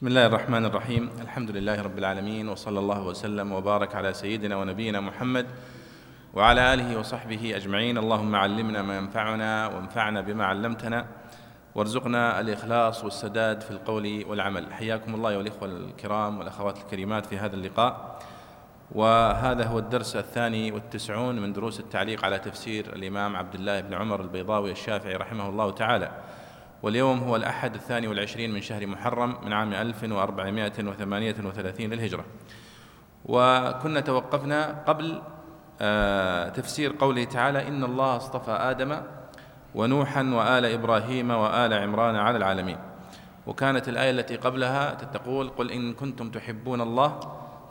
بسم الله الرحمن الرحيم. الحمد لله رب العالمين وصلى الله وسلم وبارك على سيدنا ونبينا محمد وعلى آله وصحبه أجمعين. اللهم علمنا ما ينفعنا وانفعنا بما علمتنا. وارزقنا الإخلاص والسداد في القول والعمل. حياكم الله والاخوه الكرام والأخوات الكريمات في هذا اللقاء. وهذا هو الدرس الثاني والتسعون من دروس التعليق على تفسير الإمام عبد الله بن عمر البيضاوي الشافعي رحمه الله تعالى. واليوم هو الأحد الثاني والعشرين من شهر محرم من عام 1438 للهجرة. وكنا توقفنا قبل آه، تفسير قوله تعالى إن الله اصطفى آدم ونوحا وآل إبراهيم وآل عمران على العالمين. وكانت الآية التي قبلها تقول قل إن كنتم تحبون الله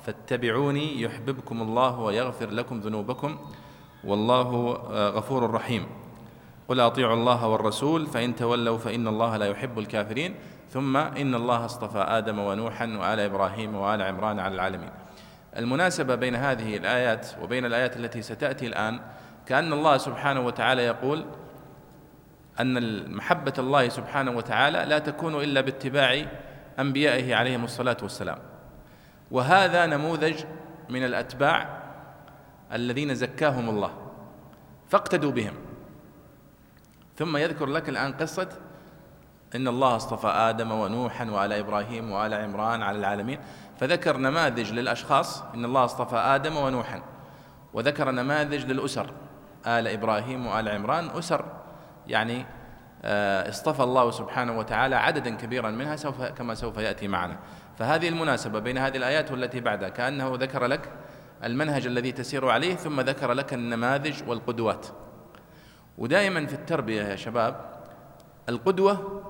فاتبعوني يحببكم الله ويغفر لكم ذنوبكم والله آه، غفور رحيم. قل اطيعوا الله والرسول فان تولوا فان الله لا يحب الكافرين. ثم ان الله اصطفى آدم ونوحا وال إبراهيم وال عمران على العالمين. المناسبة بين هذه الآيات وبين الآيات التي ستأتي الآن كأن الله سبحانه وتعالى يقول أن محبه الله سبحانه وتعالى لا تكون إلا باتباع أنبيائه عليهم الصلاة والسلام. وهذا نموذج من الأتباع الذين زكاهم الله. فاقتدوا بهم. ثم يذكر لك الآن قصة إن الله اصطفى آدم ونوحا وآل إبراهيم وآل عمران على العالمين. فذكر نماذج للأشخاص إن الله اصطفى آدم ونوحا وذكر نماذج للأسر آل إبراهيم وآل عمران. أسر يعني آه، اصطفى الله سبحانه وتعالى عددا كبيرا منها سوف كما سوف يأتي معنا. فهذه المناسبة بين هذه الآيات والتي بعدها كأنه ذكر لك المنهج الذي تسير عليه ثم ذكر لك النماذج والقدوات. ودائما في التربية يا شباب القدوة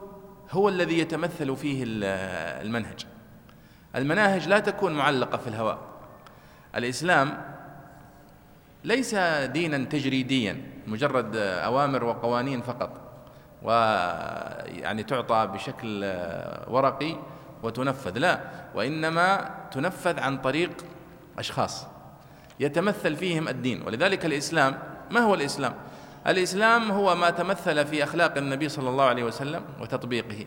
هو الذي يتمثل فيه المنهج. المناهج لا تكون معلقة في الهواء. الإسلام ليس دينا تجريديا مجرد أوامر وقوانين فقط ويعني تعطى بشكل ورقي وتنفذ. لا وإنما تنفذ عن طريق أشخاص يتمثل فيهم الدين. ولذلك الإسلام ما هو الإسلام؟ الإسلام هو ما تمثل في أخلاق النبي صلى الله عليه وسلم وتطبيقه.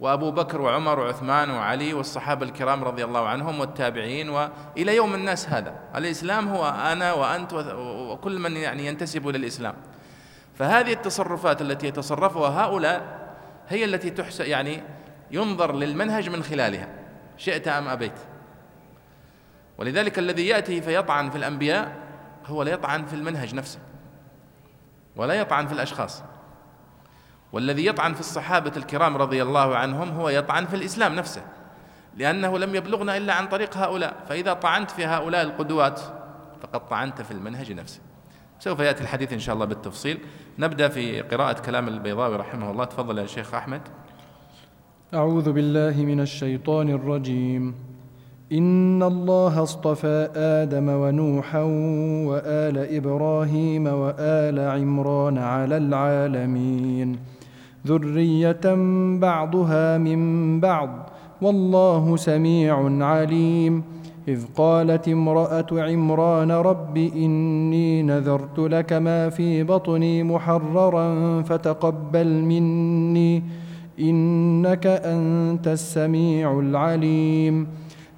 وأبو بكر وعمر وعثمان وعلي والصحابة الكرام رضي الله عنهم والتابعين وإلى يوم الناس هذا. الإسلام هو أنا وأنت وكل من يعني ينتسب للإسلام. فهذه التصرفات التي يتصرفها هؤلاء هي التي تحسن يعني ينظر للمنهج من خلالها. شئت أم أبيت؟ ولذلك الذي يأتي فيطعن في الأنبياء هو لا يطعن في المنهج نفسه. ولا يطعن في الأشخاص. والذي يطعن في الصحابة الكرام رضي الله عنهم هو يطعن في الإسلام نفسه لأنه لم يبلغنا إلا عن طريق هؤلاء. فإذا طعنت في هؤلاء القدوات فقد طعنت في المنهج نفسه. سوف يأتي الحديث إن شاء الله بالتفصيل. نبدأ في قراءة كلام البيضاوي رحمه الله. تفضل يا شيخ أحمد. أعوذ بالله من الشيطان الرجيم. إن الله اصطفى آدم ونوحا وآل إبراهيم وآل عمران على العالمين. ذرية بعضها من بعض والله سميع عليم. إذ قالت امرأة عمران رب إني نذرت لك ما في بطني محررا فتقبل مني إنك أنت السميع العليم.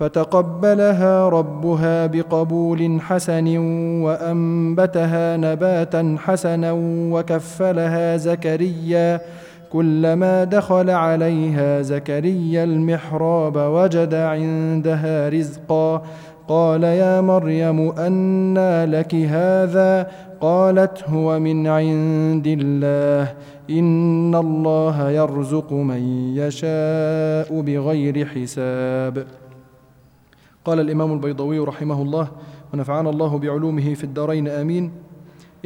فتقبلها ربها بقبول حسن وأنبتها نباتا حسنا وكفلها زكريا كلما دخل عليها زكريا المحراب وجد عندها رزقا. قال يا مريم أنى لك هذا؟ قالت هو من عند الله. إن الله يرزق من يشاء بغير حساب. قال الإمام البيضوي رحمه الله ونفعنا الله بعلومه في الدارين آمين.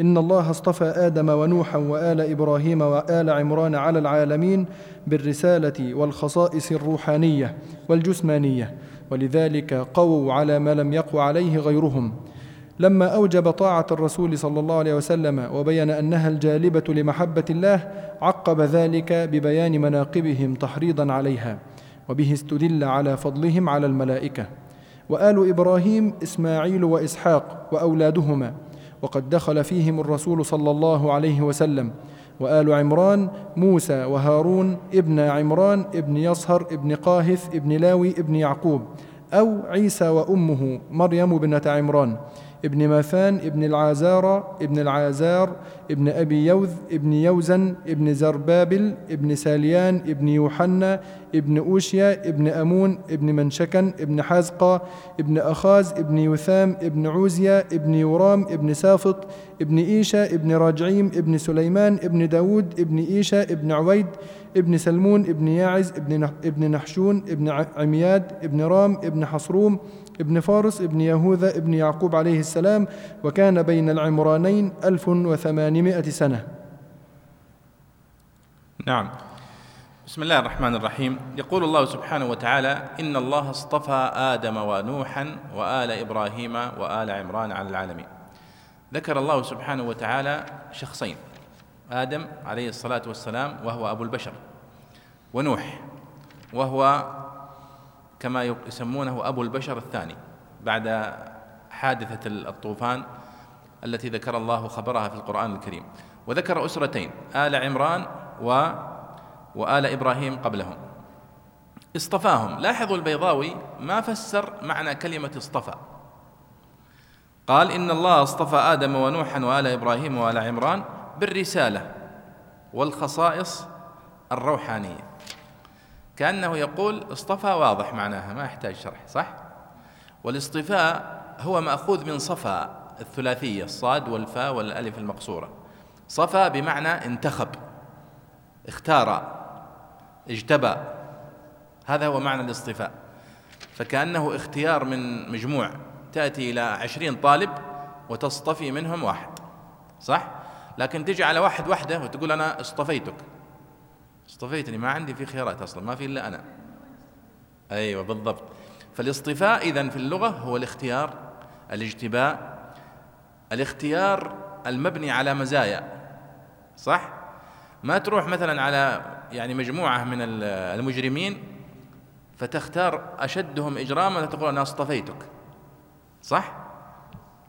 إن الله اصطفى آدم ونوحا وآل إبراهيم وآل عمران على العالمين بالرسالة والخصائص الروحانية والجسمانية ولذلك قووا على ما لم يقو عليه غيرهم. لما أوجب طاعة الرسول صلى الله عليه وسلم وبين أنها الجالبة لمحبة الله عقب ذلك ببيان مناقبهم تحريضا عليها وبه استدل على فضلهم على الملائكة. وآل إبراهيم إسماعيل وإسحاق وأولادهما وقد دخل فيهم الرسول صلى الله عليه وسلم وآل عمران موسى وهارون ابن عمران ابن يصهر ابن قاهث ابن لاوي ابن يعقوب أو عيسى وأمه مريم بنة عمران. ابن ماثان ابن العازار ابن العازار ابن أبي يوذ ابن يوزن ابن زربابل ابن ساليان ابن يوحنا ابن أوشيا ابن أمون ابن منشكن ابن حازقة ابن أخاز ابن يثام ابن عوزيا ابن يورام ابن سافط ابن إيشا ابن راجعيم ابن سليمان ابن داود ابن إيشا ابن عويد ابن سلمون ابن ياعز ابن نحشون ابن عمياد ابن رام ابن حصروم ابن فارس ابن يهوذا ابن يعقوب عليه السلام وكان بين العمرانين ألف وثمانمائة سنة. نعم. بسم الله الرحمن الرحيم. يقول الله سبحانه وتعالى إن الله اصطفى آدم ونوحا وآل إبراهيم وآل عمران على العالمين. ذكر الله سبحانه وتعالى شخصين آدم عليه الصلاة والسلام وهو أبو البشر ونوح وهو كما يسمونه أبو البشر الثاني بعد حادثة الطوفان التي ذكر الله خبرها في القرآن الكريم. وذكر أسرتين آل عمران و وآل إبراهيم قبلهم. اصطفاهم. لاحظوا البيضاوي ما فسر معنى كلمة اصطفى. قال إن الله اصطفى آدم ونوحا وآل إبراهيم وآل عمران بالرسالة والخصائص الروحانية. كأنه يقول اصطفى واضح معناها ما يحتاج شرح صح؟ والاصطفاء هو مأخوذ من صفا الثلاثية الصاد والفاء والألف المقصورة. صفى بمعنى انتخب اختار اجتبى هذا هو معنى الاصطفاء. فكأنه اختيار من مجموع تأتي إلى عشرين طالب وتصطفي منهم واحد صح؟ لكن تجي على واحد وحده وتقول أنا اصطفيتك. اصطفيتني ما عندي في خيارات أصلا ما في إلا أنا. أيوه بالضبط. فالاصطفاء اذا في اللغة هو الاختيار الاجتباء الاختيار المبني على مزايا. صح؟ ما تروح مثلا على يعني مجموعة من المجرمين فتختار أشدهم إجراما وتقول أنا اصطفيتك. صح؟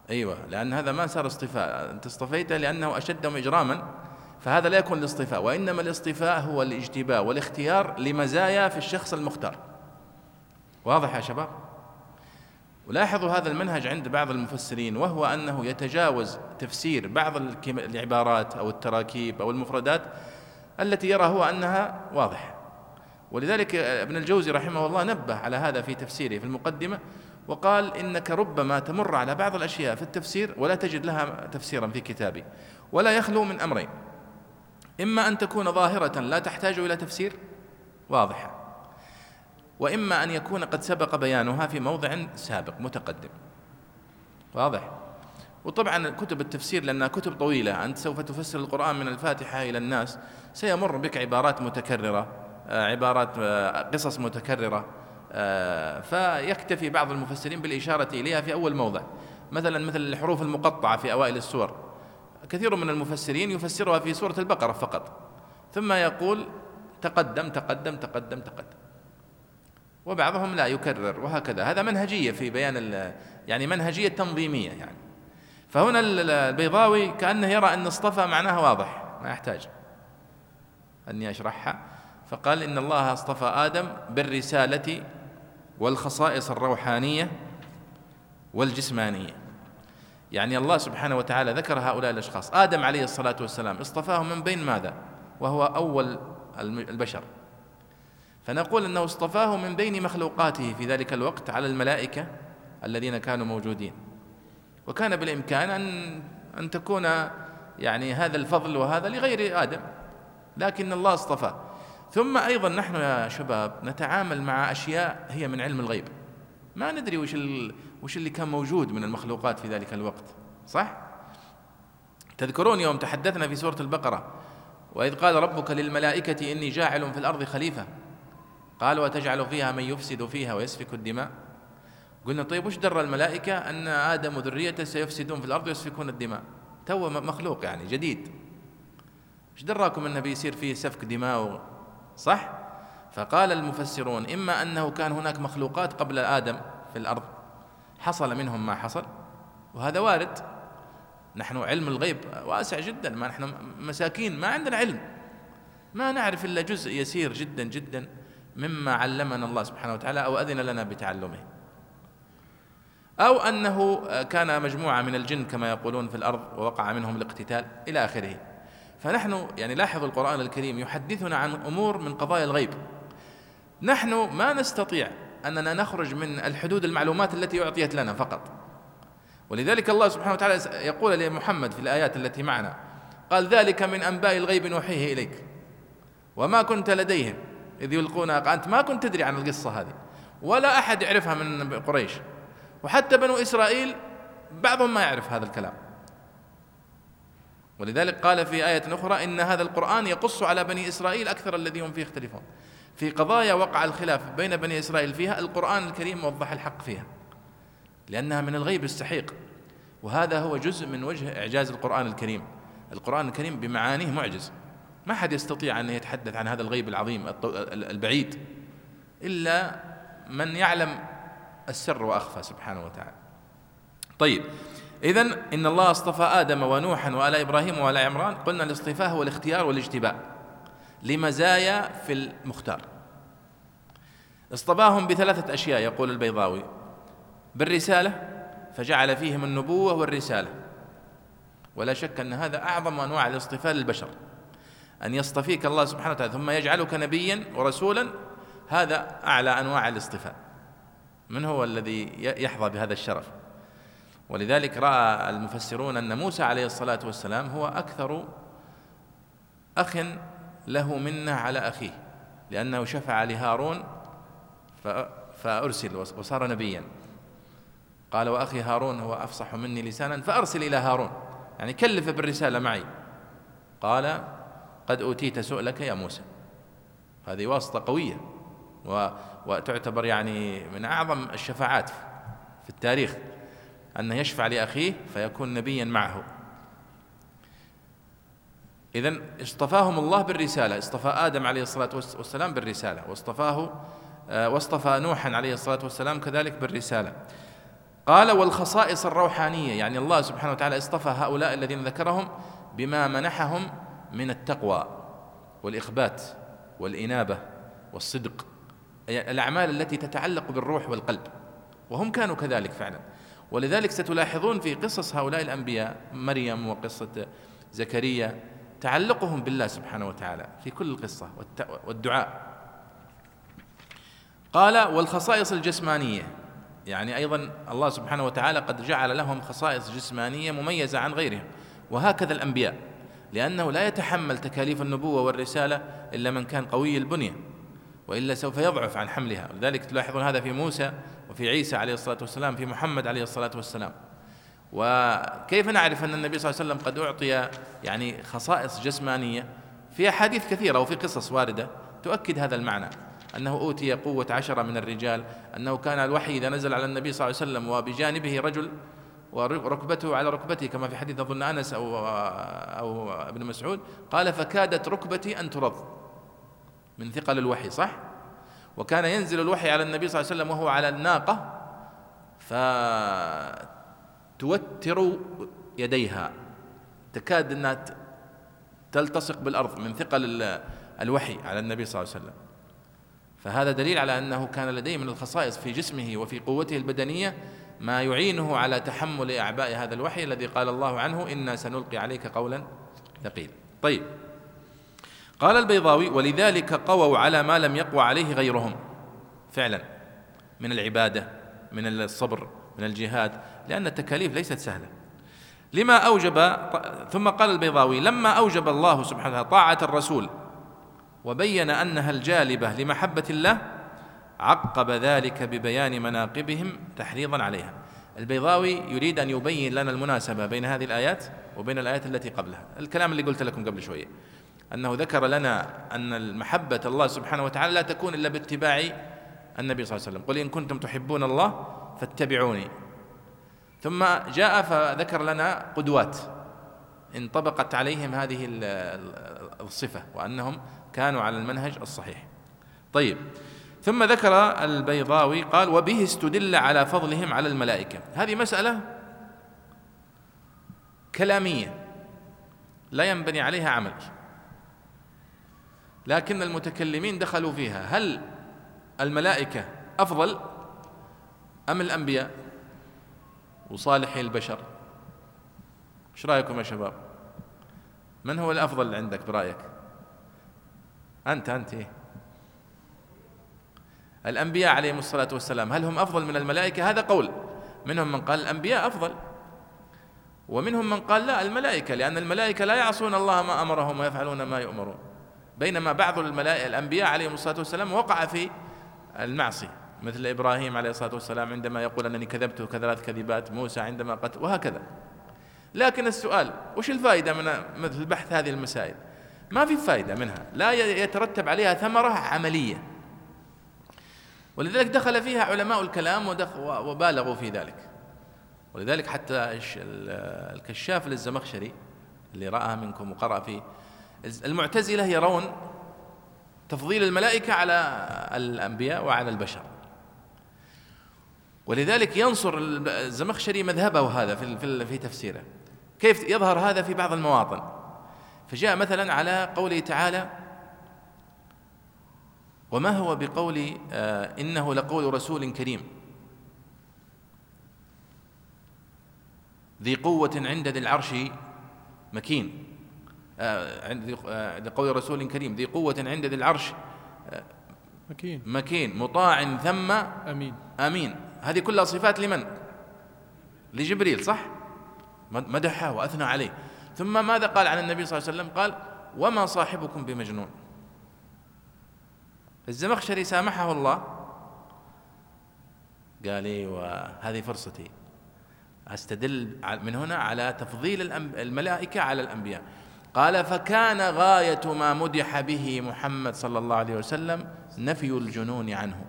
أيوه لأن هذا ما صار اصطفاء. أنت اصطفيته لأنه أشدهم إجراما. فهذا لا يكون الاصطفاء وإنما الاصطفاء هو الاجتباء والاختيار لمزايا في الشخص المختار. واضح يا شباب؟ ولاحظوا هذا المنهج عند بعض المفسرين وهو أنه يتجاوز تفسير بعض العبارات أو التراكيب أو المفردات التي يرى هو أنها واضحة. ولذلك ابن الجوزي رحمه الله نبه على هذا في تفسيره في المقدمة وقال إنك ربما تمر على بعض الأشياء في التفسير ولا تجد لها تفسيرا في كتابي ولا يخلو من أمرين. إما أن تكون ظاهرة لا تحتاج إلى تفسير واضحة وإما أن يكون قد سبق بيانها في موضع سابق متقدم. واضح؟ وطبعا كتب التفسير لأنها كتب طويلة أنت سوف تفسر القرآن من الفاتحة إلى الناس سيمر بك عبارات متكررة آه، عبارات آه، قصص متكررة آه، فيكتفي بعض المفسرين بالإشارة إليها في أول موضع. مثلا مثل الحروف المقطعة في أوائل السور. كثير من المفسرين يفسرها في سورة البقرة فقط. ثم يقول تقدم تقدم تقدم تقدم. وبعضهم لا يكرر وهكذا. هذا منهجية في بيان يعني منهجية تنظيمية يعني. فهنا البيضاوي كأنه يرى أن اصطفى معناها واضح ما يحتاج أني أشرحها فقال إن الله اصطفى آدم بالرسالة والخصائص الروحانية والجسمانية. يعني الله سبحانه وتعالى ذكر هؤلاء الأشخاص. آدم عليه الصلاة والسلام اصطفاه من بين ماذا؟ وهو أول البشر. فنقول إنه اصطفاه من بين مخلوقاته في ذلك الوقت على الملائكة الذين كانوا موجودين. وكان بالإمكان ان أن تكون يعني هذا الفضل وهذا لغير آدم لكن الله اصطفاه. ثم أيضا نحن يا شباب نتعامل مع أشياء هي من علم الغيب. ما ندري وش وش اللي كان موجود من المخلوقات في ذلك الوقت؟ صح؟ تذكرون يوم تحدثنا في سورة البقرة وإذ قال ربك للملائكة إني جاعل في الأرض خليفة. قال وتجعل فيها من يفسد فيها ويسفك الدماء. قلنا طيب وش در الملائكة؟ أن آدم وذريته سيفسدون في الأرض ويسفكون الدماء. تو مخلوق يعني جديد. إيش دراكم انه بيصير فيه سفك دماء؟ صح؟ فقال المفسرون إما أنه كان هناك مخلوقات قبل آدم في الأرض حصل منهم ما حصل وهذا وارد. نحن علم الغيب واسع جدا ما نحن مساكين ما عندنا علم. ما نعرف إلا جزء يسير جدا جدا مما علمنا الله سبحانه وتعالى أو أذن لنا بتعلمه. أو أنه كان مجموعة من الجن كما يقولون في الأرض ووقع منهم الاقتتال إلى آخره. فنحن يعني لاحظوا القرآن الكريم يحدثنا عن أمور من قضايا الغيب. نحن ما نستطيع أننا نخرج من الحدود المعلومات التي أعطيت لنا فقط. ولذلك الله سبحانه وتعالى يقول لمحمد في الآيات التي معنا قال ذلك من أنباء الغيب نوحيه إليك. وما كنت لديهم إذ يلقون أنت ما كنت تدري عن القصة هذه ولا أحد يعرفها من قريش. وحتى بنو إسرائيل بعضهم ما يعرف هذا الكلام. ولذلك قال في آية أخرى إن هذا القرآن يقص على بني إسرائيل أكثر الذي هم فيه يختلفون. في قضايا وقع الخلاف بين بني إسرائيل فيها القرآن الكريم وضح الحق فيها لأنها من الغيب السحيق. وهذا هو جزء من وجه إعجاز القرآن الكريم. القرآن الكريم بمعانيه معجز. ما حد يستطيع أن يتحدث عن هذا الغيب العظيم البعيد إلا من يعلم السر وأخفى سبحانه وتعالى. طيب إذا إن الله اصطفى آدم ونوحا وآل إبراهيم وآل عمران قلنا الاصطفاء هو الاختيار والاجتباء. لمزايا في المختار. اصطفاهم بثلاثة أشياء يقول البيضاوي. بالرسالة فجعل فيهم النبوة والرسالة. ولا شك أن هذا أعظم أنواع الاصطفاء للبشر. أن يصطفيك الله سبحانه وتعالى ثم يجعلك نبيا ورسولا هذا أعلى أنواع الاصطفاء. من هو الذي يحظى بهذا الشرف؟ ولذلك رأى المفسرون أن موسى عليه الصلاة والسلام هو أكثر اخ له منه على أخيه لأنه شفع لهارون فأرسل وصار نبيا. قال وأخي هارون هو أفصح مني لسانا فأرسل إلى هارون يعني كلف بالرسالة معي. قال قد أوتيت سؤلك يا موسى. هذه واسطة قوية وتعتبر يعني من أعظم الشفاعات في التاريخ أنه يشفع لأخيه فيكون نبيا معه. إذا اصطفاهم الله بالرسالة اصطفى آدم عليه الصلاة والسلام بالرسالة واصطفاه آه، واصطفى نوحا عليه الصلاة والسلام كذلك بالرسالة. قال والخصائص الروحانية يعني الله سبحانه وتعالى اصطفى هؤلاء الذين ذكرهم بما منحهم من التقوى والإخبات والإنابة والصدق الأعمال التي تتعلق بالروح والقلب وهم كانوا كذلك فعلا. ولذلك ستلاحظون في قصص هؤلاء الأنبياء مريم وقصة زكريا تعلقهم بالله سبحانه وتعالى في كل القصة والدعاء. قال والخصائص الجسمانية. يعني أيضا الله سبحانه وتعالى قد جعل لهم خصائص جسمانية مميزة عن غيرهم وهكذا الأنبياء لأنه لا يتحمل تكاليف النبوة والرسالة إلا من كان قوي البنية وإلا سوف يضعف عن حملها. لذلك تلاحظون هذا في موسى وفي عيسى عليه الصلاة والسلام في محمد عليه الصلاة والسلام. وكيف نعرف أن النبي صلى الله عليه وسلم قد أعطي يعني خصائص جسمانية؟ في أحاديث كثيرة وفي قصص واردة تؤكد هذا المعنى أنه أوتي قوة عشرة من الرجال أنه كان الوحي إذا نزل على النبي صلى الله عليه وسلم وبجانبه رجل وركبته على ركبته كما في حديث أظن أنس أو أو ابن مسعود قال فكادت ركبتي أن ترض من ثقل الوحي صح؟ وكان ينزل الوحي على النبي صلى الله عليه وسلم وهو على الناقة فتوتر يديها. تكاد إنها تلتصق بالأرض من ثقل الوحي على النبي صلى الله عليه وسلم. فهذا دليل على أنه كان لديه من الخصائص في جسمه وفي قوته البدنية ما يعينه على تحمل أعباء هذا الوحي الذي قال الله عنه إنا سنلقي عليك قولا ثقيلا. طيب. قال البيضاوي ولذلك قووا على ما لم يقوى عليه غيرهم. فعلا. من العبادة من الصبر من الجهاد لأن التكاليف ليست سهلة. لما أوجب ثم قال البيضاوي لما أوجب الله سبحانه طاعة الرسول وبين أنها الجالبة لمحبة الله عقب ذلك ببيان مناقبهم تحريضا عليها. البيضاوي يريد أن يبين لنا المناسبة بين هذه الآيات وبين الآيات التي قبلها. الكلام اللي قلت لكم قبل شوية أنه ذكر لنا أن المحبة الله سبحانه وتعالى لا تكون إلا باتباع النبي صلى الله عليه وسلم. قل إن كنتم تحبون الله فاتبعوني. ثم جاء فذكر لنا قدوات انطبقت عليهم هذه الصفة وأنهم كانوا على المنهج الصحيح. طيب ثم ذكر البيضاوي قال وبه استدل على فضلهم على الملائكة. هذه مسألة كلامية لا ينبني عليها عمل. لكن المتكلمين دخلوا فيها. هل الملائكة أفضل أم الأنبياء؟ وصالحي البشر. إيش رأيكم يا شباب؟ من هو الأفضل عندك برأيك؟ أنت أنت إيه؟ الأنبياء عليهم الصلاة والسلام هل هم أفضل من الملائكة؟ هذا قول. منهم من قال الأنبياء أفضل. ومنهم من قال لا الملائكة لأن الملائكة لا يعصون الله ما أمرهم ويفعلون ما يؤمرون. بينما بعض الملائكه الأنبياء عليهم الصلاة والسلام وقع في المعصية. مثل إبراهيم عليه الصلاة والسلام عندما يقول أنني كذبت كثلاث كذبات موسى عندما قتل وهكذا. لكن السؤال وش الفائدة من مثل بحث هذه المسائل؟ ما في فائدة منها. لا يترتب عليها ثمرة عملية. ولذلك دخل فيها علماء الكلام وبالغوا في ذلك. ولذلك حتى الكشاف للزمخشري اللي رآها منكم وقرأ فيه المعتزلة يرون تفضيل الملائكة على الأنبياء وعلى البشر. ولذلك ينصر الزمخشري مذهبه هذا في في تفسيره. كيف يظهر هذا في بعض المواطن؟ فجاء مثلا على قوله تعالى وما هو بقول آه إنه لقول رسول كريم. ذي قوة عند ذي العرش مكين. آه عند آه لقول رسول كريم ذي قوة عند ذي العرش مكين. مكين مطاع ثم أمين. أمين. هذه كلها صفات لمن؟ لجبريل صح؟ مدحه وأثنى عليه ثم ماذا قال عن النبي صلى الله عليه وسلم؟ قال وما صاحبكم بمجنون الزمخشري سامحه الله قال أيوه هذه فرصتي أستدل من هنا على تفضيل الملائكة على الأنبياء قال فكان غاية ما مدح به محمد صلى الله عليه وسلم نفي الجنون عنه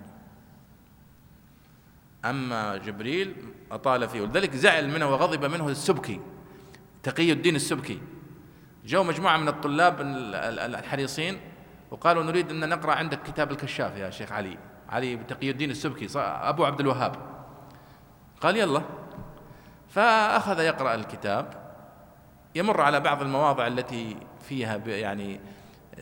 أما جبريل أطال فيه. ولذلك زعل منه وغضب منه السبكي تقي الدين السبكي. جو مجموعة من الطلاب الحريصين وقالوا نريد أن نقرأ عندك كتاب الكشاف يا شيخ علي. علي تقي الدين السبكي أبو عبد الوهاب. قال يلا. فأخذ يقرأ الكتاب يمر على بعض المواضع التي فيها يعني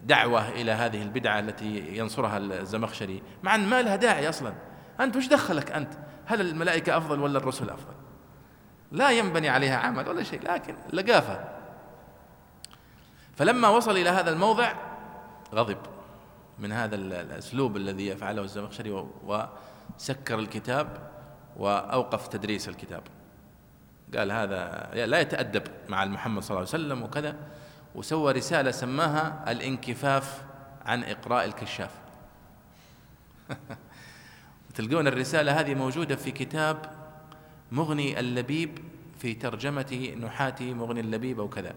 دعوة إلى هذه البدعة التي ينصرها الزمخشري. مع أن ما لها داعي أصلا. أنت وش دخلك أنت؟ هل الملائكة أفضل ولا الرسل أفضل؟ لا ينبني عليها عمل ولا شيء لكن لقافة. فلما وصل إلى هذا الموضع غضب من هذا الأسلوب الذي يفعله الزمخشري وسكر الكتاب وأوقف تدريس الكتاب. قال هذا لا يتأدب مع محمد صلى الله عليه وسلم وكذا وسوى رسالة سماها الانكفاف عن إقراء الكشاف. تلقون الرسالة هذه موجودة في كتاب مغني اللبيب في ترجمة نحاة مغني اللبيب أو كذا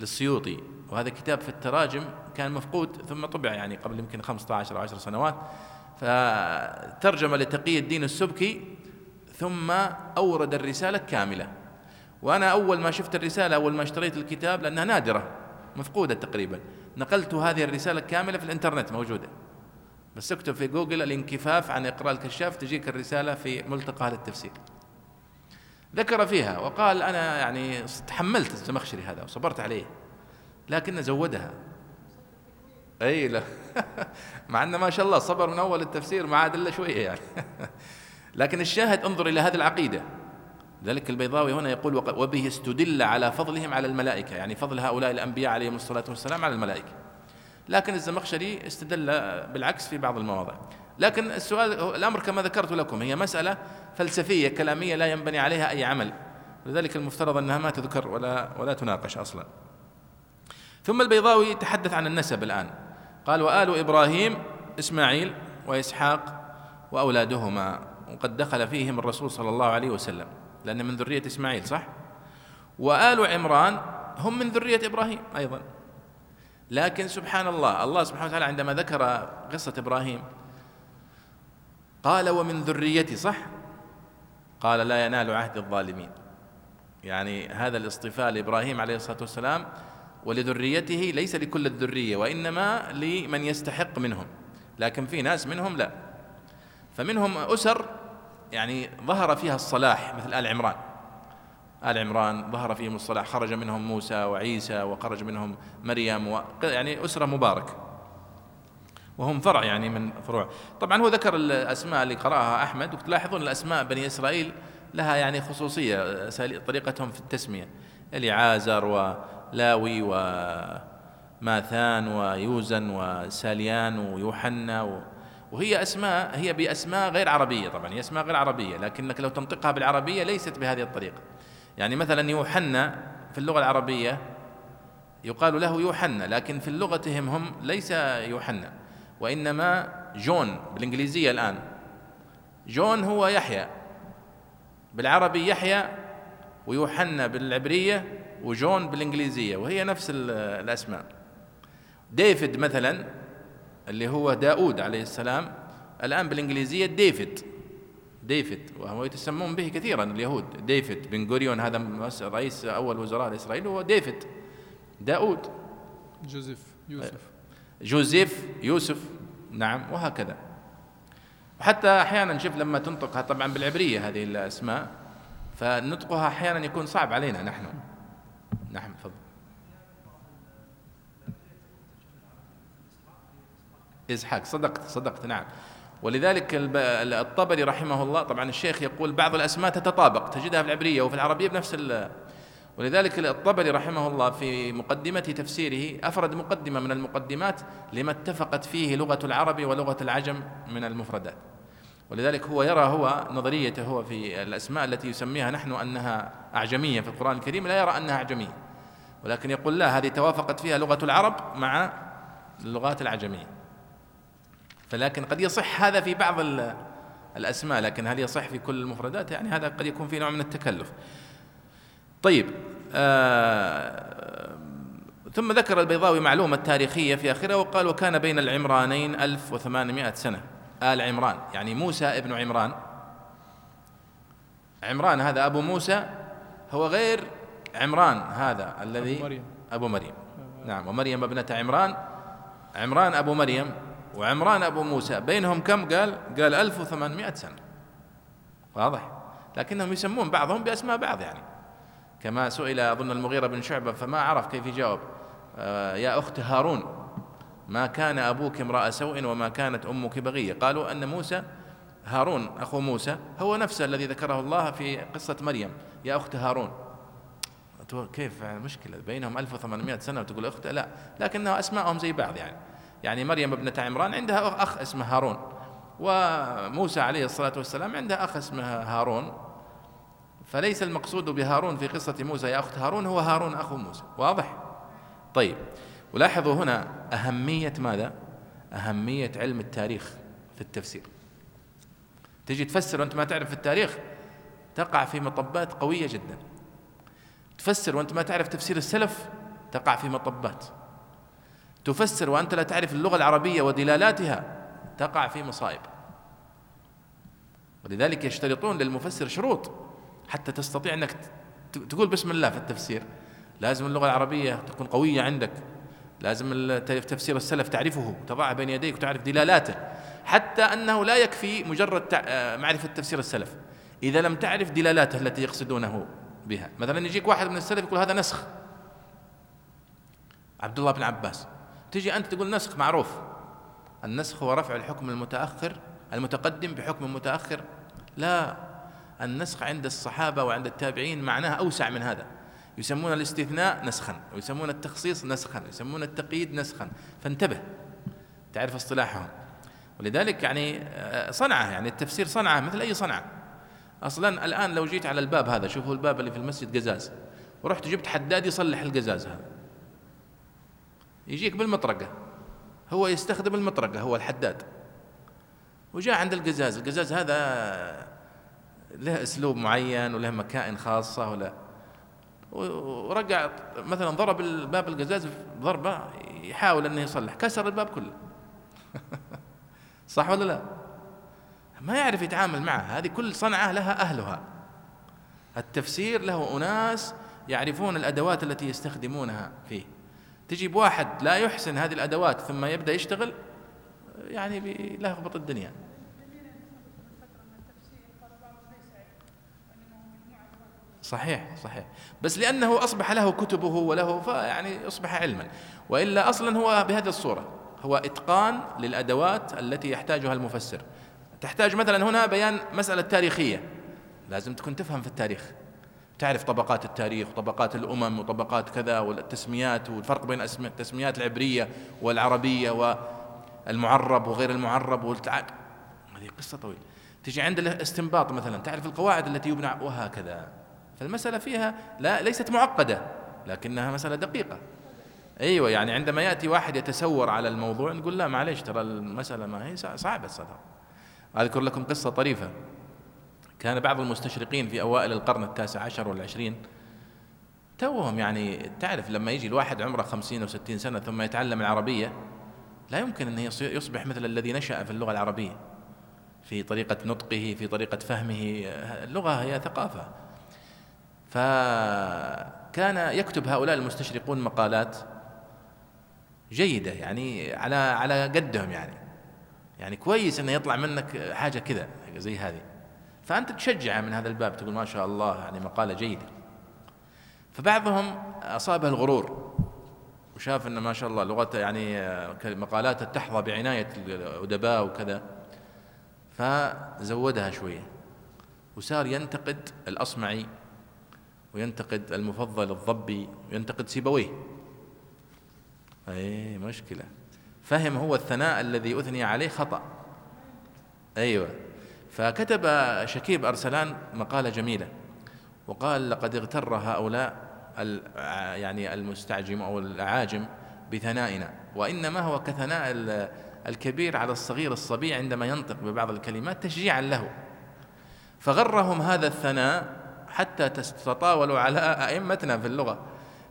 للسيوطي. وهذا كتاب في التراجم كان مفقود ثم طبع يعني قبل يمكن 15 أو 10 سنوات. فترجم لتقي الدين السبكي ثم أورد الرسالة كاملة. وأنا أول ما شفت الرسالة أول ما اشتريت الكتاب لأنها نادرة مفقودة تقريبا. نقلت هذه الرسالة كاملة في الإنترنت موجودة. بس اكتب في جوجل الانكفاف عن إقراء الكشاف تجيك الرسالة في ملتقى هذا التفسير. ذكر فيها وقال أنا يعني تحملت الزمخشري هذا وصبرت عليه لكن زودها. أي لا. مع أنه ما شاء الله صبر من أول التفسير ما عاد إلا شوية يعني. لكن الشاهد انظر إلى هذه العقيدة. ذلك البيضاوي هنا يقول وبه استدل على فضلهم على الملائكة يعني فضل هؤلاء الأنبياء عليهم الصلاة والسلام على الملائكة. لكن الزمخشري استدل بالعكس في بعض المواضع لكن السؤال الأمر كما ذكرت لكم هي مسألة فلسفية كلامية لا ينبني عليها أي عمل. لذلك المفترض أنها ما تذكر ولا ولا تناقش أصلا. ثم البيضاوي تحدث عن النسب الآن. قال وآل إبراهيم إسماعيل وإسحاق وأولادهما. وقد دخل فيهم الرسول صلى الله عليه وسلم لأن من ذرية إسماعيل صح؟ وآل عمران هم من ذرية إبراهيم أيضا. لكن سبحان الله الله سبحانه وتعالى عندما ذكر قصة إبراهيم قال ومن ذريتي صح؟ قال لا ينال عهد الظالمين. يعني هذا الاصطفاء لإبراهيم عليه الصلاة والسلام ولذريته ليس لكل الذرية وإنما لمن يستحق منهم. لكن في ناس منهم لا. فمنهم أسر يعني ظهر فيها الصلاح مثل آل عمران. آل عمران ظهر فيهم الصلاح خرج منهم موسى وعيسى وخرج منهم مريم و... يعني أسرة مبارك وهم فرع يعني من فروع. طبعا هو ذكر الأسماء اللي قرأها أحمد وتلاحظون الأسماء بني إسرائيل لها يعني خصوصية طريقتهم في التسمية. إليعازر ولاوي وماثان ويوزن وساليان ويوحنا وهي أسماء هي بأسماء غير عربية طبعا هي أسماء غير عربية لكنك لو تنطقها بالعربية ليست بهذه الطريقة. يعني مثلا يوحنا في اللغة العربية يقال له يوحنا لكن في لغتهم هم ليس يوحنا وإنما جون بالإنجليزية الآن. جون هو يحيى بالعربي يحيى ويوحنا بالعبرية وجون بالإنجليزية وهي نفس الأسماء. ديفيد مثلا اللي هو داود عليه السلام الآن بالإنجليزية ديفيد. ديفيد وهو يتسمون به كثيرا اليهود. ديفيد بن غوريون هذا رئيس أول وزراء إسرائيل هو ديفيد. داود. جوزيف يوسف. جوزيف يوسف. نعم وهكذا. وحتى أحيانا شوف لما تنطقها طبعا بالعبرية هذه الأسماء فنطقها أحيانا يكون صعب علينا نحن. نعم تفضل. إسحاق صدقت صدقت نعم. ولذلك الطبري رحمه الله طبعا الشيخ يقول بعض الأسماء تتطابق تجدها في العبرية وفي العربية بنفس ولذلك الطبري رحمه الله في مقدمة تفسيره أفرد مقدمة من المقدمات لما اتفقت فيه لغة العرب ولغة العجم من المفردات. ولذلك هو يرى هو نظريته هو في الأسماء التي يسميها نحن أنها أعجمية في القرآن الكريم لا يرى أنها أعجمية. ولكن يقول لا هذه توافقت فيها لغة العرب مع اللغات العجمية. فلكن قد يصح هذا في بعض الأسماء لكن هل يصح في كل المفردات؟ يعني هذا قد يكون في نوع من التكلف. طيب آه ثم ذكر البيضاوي معلومة تاريخية في آخره وقال وكان بين العمرانين 1800 سنة آل عمران يعني موسى ابن عمران. عمران هذا أبو موسى هو غير عمران هذا الذي أبو مريم. أبو مريم. نعم ومريم ابنة عمران. عمران أبو مريم. وعمران أبو موسى. بينهم كم؟ قال قال 1800 سنة. واضح. لكنهم يسمون بعضهم بأسماء بعض يعني. كما سئل أظن المغيرة بن شعبة فما عرف كيف يجاوب. آه يا أخت هارون ما كان أبوك امرأ سوء وما كانت أمك بغية؟ قالوا أن موسى هارون أخو موسى هو نفسه الذي ذكره الله في قصة مريم. يا أخت هارون. كيف؟ مشكلة. بينهم 1800 سنة وتقول أخت؟ لا. لكنها أسماءهم زي بعض يعني. يعني مريم ابنة عمران عندها أخ اسمه هارون وموسى عليه الصلاة والسلام عندها أخ اسمه هارون. فليس المقصود بهارون في قصة موسى يا أخت هارون هو هارون أخو موسى. واضح؟ طيب ولاحظوا هنا أهمية ماذا؟ أهمية علم التاريخ في التفسير. تجي تفسر وأنت ما تعرف في التاريخ تقع في مطبات قوية جدا. تفسر وأنت ما تعرف تفسير السلف تقع في مطبات. تفسر وأنت لا تعرف اللغة العربية ودلالاتها تقع في مصائب. ولذلك يشترطون للمفسر شروط حتى تستطيع أنك تقول بسم الله في التفسير. لازم اللغة العربية تكون قوية عندك. لازم تفسير السلف تعرفه تضعه بين يديك وتعرف دلالاته. حتى أنه لا يكفي مجرد معرفة تفسير السلف. إذا لم تعرف دلالاته التي يقصدونه بها. مثلا يجيك واحد من السلف يقول هذا نسخ. عبد الله بن عباس. تجي أنت تقول نسخ معروف. النسخ هو رفع الحكم المتأخر المتقدم بحكم متأخر. لا النسخ عند الصحابة وعند التابعين معناه أوسع من هذا. يسمون الاستثناء نسخا ويسمون التخصيص نسخا ويسمون التقييد نسخا. فانتبه تعرف اصطلاحهم. ولذلك يعني آه، صنعة يعني التفسير صنعة مثل أي صنعة. أصلا الآن لو جيت على الباب هذا شوفوا الباب اللي في المسجد قزاز. ورحت جبت حداد يصلح القزاز هذا. يجيك بالمطرقة. هو يستخدم المطرقة هو الحداد. وجاء عند القزاز. القزاز هذا له أسلوب معين وله مكائن خاصة ولا. ورجع مثلا ضرب الباب القزاز ضربة يحاول إنه يصلح. كسر الباب كله. صح ولا لا؟ ما يعرف يتعامل معها هذه كل صنعة لها أهلها. التفسير له أناس يعرفون الأدوات التي يستخدمونها فيه. تجيب واحد لا يحسن هذه الأدوات ثم يبدأ يشتغل يعني بيلخبط الدنيا. صحيح صحيح. بس لأنه أصبح له كتبه وله فيعني أصبح علما. وإلا أصلا هو بهذه الصورة هو إتقان للأدوات التي يحتاجها المفسر. تحتاج مثلا هنا بيان مسألة تاريخية. لازم تكون تفهم في التاريخ. تعرف طبقات التاريخ وطبقات الأمم وطبقات كذا والتسميات والفرق بين التسميات العبرية والعربية والمعرب وغير المعرب والتع... هذه قصة طويلة. تجي عند الاستنباط مثلا تعرف القواعد التي يبنى وهكذا. فالمسألة فيها لا ليست معقدة لكنها مسألة دقيقة. أيوه يعني عندما يأتي واحد يتسور على الموضوع نقول لا معليش ترى المسألة ما هي صعبة الصدر أذكر لكم قصة طريفة. كان بعض المستشرقين في أوائل القرن التاسع عشر والعشرين توهم يعني تعرف لما يجي الواحد عمره خمسين أو ستين سنة ثم يتعلم العربية لا يمكن أن يصبح مثل الذي نشأ في اللغة العربية. في طريقة نطقه في طريقة فهمه اللغة هي ثقافة. فكان يكتب هؤلاء المستشرقون مقالات جيدة يعني على على قدهم يعني. يعني كويس إنه يطلع منك حاجة كذا زي هذه. فأنت تشجعه من هذا الباب تقول ما شاء الله يعني مقالة جيدة. فبعضهم أصابه الغرور وشاف أن ما شاء الله لغته يعني مقالاته تحظى بعناية الأدباء وكذا فزودها شوية. وصار ينتقد الأصمعي وينتقد المفضل الضبي وينتقد سيبويه. اي مشكلة. فهم هو الثناء الذي أثني عليه خطأ. أيوة. فكتب شكيب أرسلان مقالة جميلة وقال لقد اغتر هؤلاء يعني المستعجم أو الأعاجم بثنائنا وإنما هو كثناء الكبير على الصغير الصبي عندما ينطق ببعض الكلمات تشجيعا له. فغرهم هذا الثناء حتى تتطاولوا على أئمتنا في اللغة.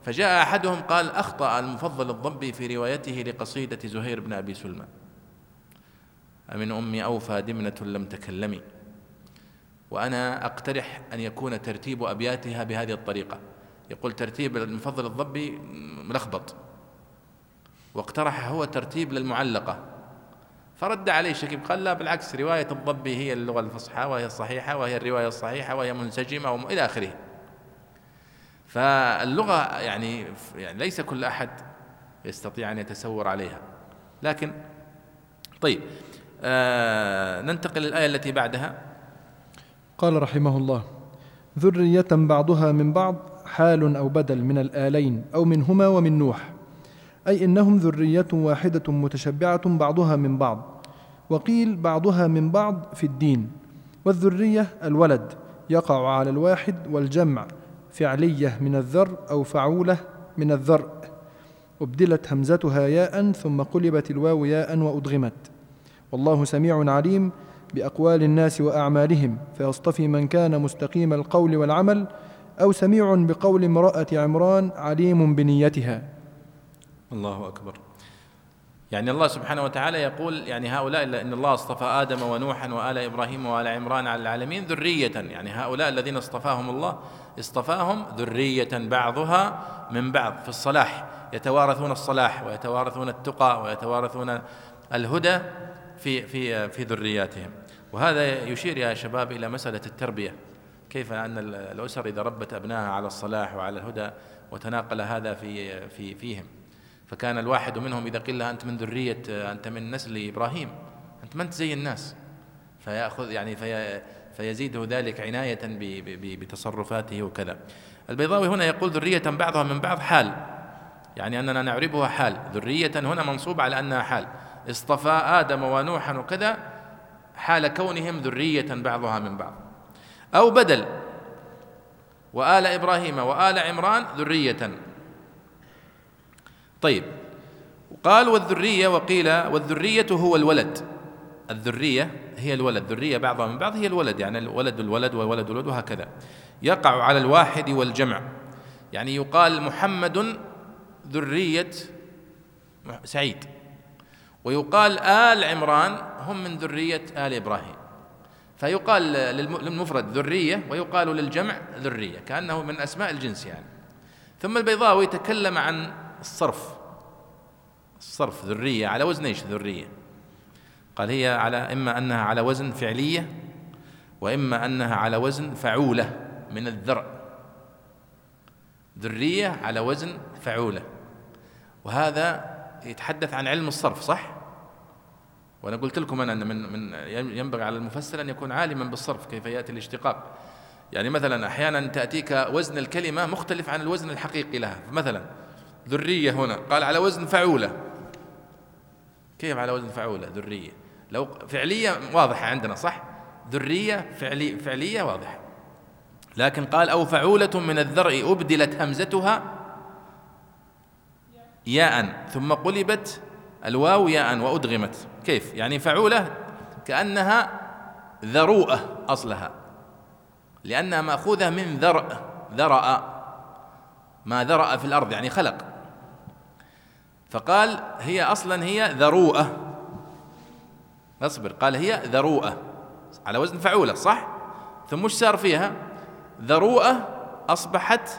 فجاء أحدهم قال أخطأ المفضل الضبي في روايته لقصيدة زهير بن أبي سلمى من أمي أوفى دمنة لم تكلمي. وأنا أقترح أن يكون ترتيب أبياتها بهذه الطريقة. يقول ترتيب المفضل الضبي ملخبط. واقترح هو ترتيب للمعلقة. فرد عليه شكيب قال لا بالعكس رواية الضبي هي اللغة الفصحى وهي الصحيحة وهي الرواية الصحيحة وهي منسجمة إلى آخره. فاللغة يعني يعني ليس كل أحد يستطيع أن يتسور عليها. لكن طيب آه ننتقل للآية التي بعدها. قال رحمه الله ذرية بعضها من بعض حال أو بدل من الآلين أو منهما ومن نوح أي إنهم ذرية واحدة متشبعة بعضها من بعض وقيل بعضها من بعض في الدين والذرية الولد يقع على الواحد والجمع فعلية من الذر أو فعولة من الذرء أبدلت همزتها ياء ثم قلبت الواو ياء وأدغمت. والله سميع عليم بأقوال الناس وأعمالهم فيصطفي من كان مستقيم القول والعمل أو سميع بقول امرأة عمران عليم بنيتها. الله أكبر. يعني الله سبحانه وتعالى يقول يعني هؤلاء إن الله اصطفى آدم ونوحا وآل إبراهيم وآل عمران على العالمين ذرية. يعني هؤلاء الذين اصطفاهم الله اصطفاهم ذرية بعضها من بعض في الصلاح. يتوارثون الصلاح ويتوارثون التقى ويتوارثون الهدى. في في في ذرياتهم. وهذا يشير يا شباب إلى مسألة التربية. كيف أن الأسر إذا ربت ابنائها على الصلاح وعلى الهدى وتناقل هذا في في فيهم. فكان الواحد منهم إذا قيل له أنت من ذرية أنت من نسل إبراهيم أنت ما أنت زي الناس. فيأخذ يعني في فيزيده ذلك عناية بتصرفاته وكذا. البيضاوي هنا يقول ذرية بعضها من بعض حال. يعني أننا نعربها حال. ذرية هنا منصوب على أنها حال. اصطفى آدم ونوحا وكذا حال كونهم ذرية بعضها من بعض. أو بدل وآل إبراهيم وآل عمران ذرية. طيب قال والذرية وقيل والذرية هو الولد. الذرية هي الولد ذرية بعضها من بعض هي الولد يعني الولد الولد والولد الولد وهكذا. يقع على الواحد والجمع. يعني يقال محمد ذرية سعيد. ويقال آل عمران هم من ذرية آل إبراهيم. فيقال للمفرد ذرية ويقال للجمع ذرية كأنه من أسماء الجنس يعني. ثم البيضاوي تكلم عن الصرف الصرف ذرية على وزن إيش ذرية؟ قال هي على إما أنها على وزن فعلية وإما أنها على وزن فعولة من الذرع ذرية على وزن فعولة. وهذا يتحدث عن علم الصرف صح؟ وأنا قلت لكم أنا أن من من ينبغي على المفسر أن يكون عالما بالصرف كيف يأتي الاشتقاق. يعني مثلا أحيانا تأتيك وزن الكلمة مختلف عن الوزن الحقيقي لها. فمثلا ذرية هنا قال على وزن فعولة. كيف على وزن فعولة؟ ذرية. لو فعلية واضحة عندنا صح؟ ذرية فعلي فعلية واضحة. لكن قال أو فعولة من الذرء أبدلت همزتها ياء ثم قلبت الواو ياء وأدغمت. كيف؟ يعني فعولة كأنها ذروءة أصلها. لأنها مأخوذة من ذرء ذرأ. ما ذرأ في الأرض يعني خلق. فقال هي أصلا هي ذروءة. اصبر قال هي ذروءة. على وزن فعولة صح؟ ثم وش صار فيها؟ ذروءة أصبحت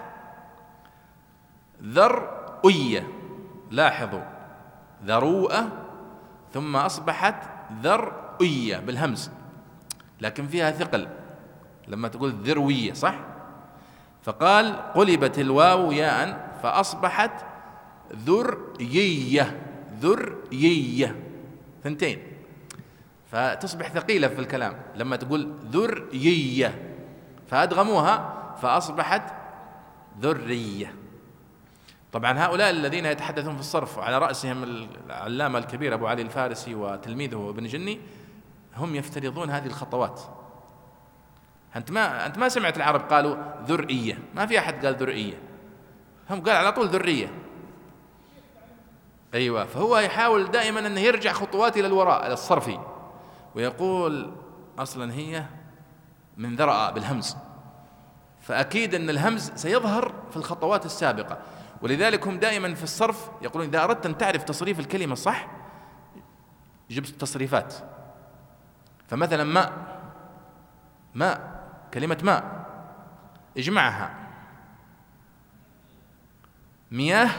ذرؤية لاحظوا ذروءة ثم أصبحت ذرؤية بالهمز لكن فيها ثقل. لما تقول ذروية صح؟ فقال قلبت الواو ياء فأصبحت ذريية ذريية ثنتين. فتصبح ثقيلة في الكلام. لما تقول ذريية فأدغموها فأصبحت ذرية طبعا هؤلاء الذين يتحدثون في الصرف على رأسهم العلامة الكبير أبو علي الفارسي وتلميذه ابن جني هم يفترضون هذه الخطوات. أنت ما أنت ما سمعت العرب قالوا ذرئية ما في أحد قال ذرئية هم قال على طول ذرية. أيوة فهو يحاول دائما أنه يرجع خطوات إلى الوراء إلى الصرفي ويقول أصلا هي من ذرأ بالهمز. فأكيد أن الهمز سيظهر في الخطوات السابقة. ولذلك هم دائما في الصرف يقولون إذا أردت أن تعرف تصريف الكلمة صح جبت التصريفات فمثلا ماء ماء كلمة ماء اجمعها. مياه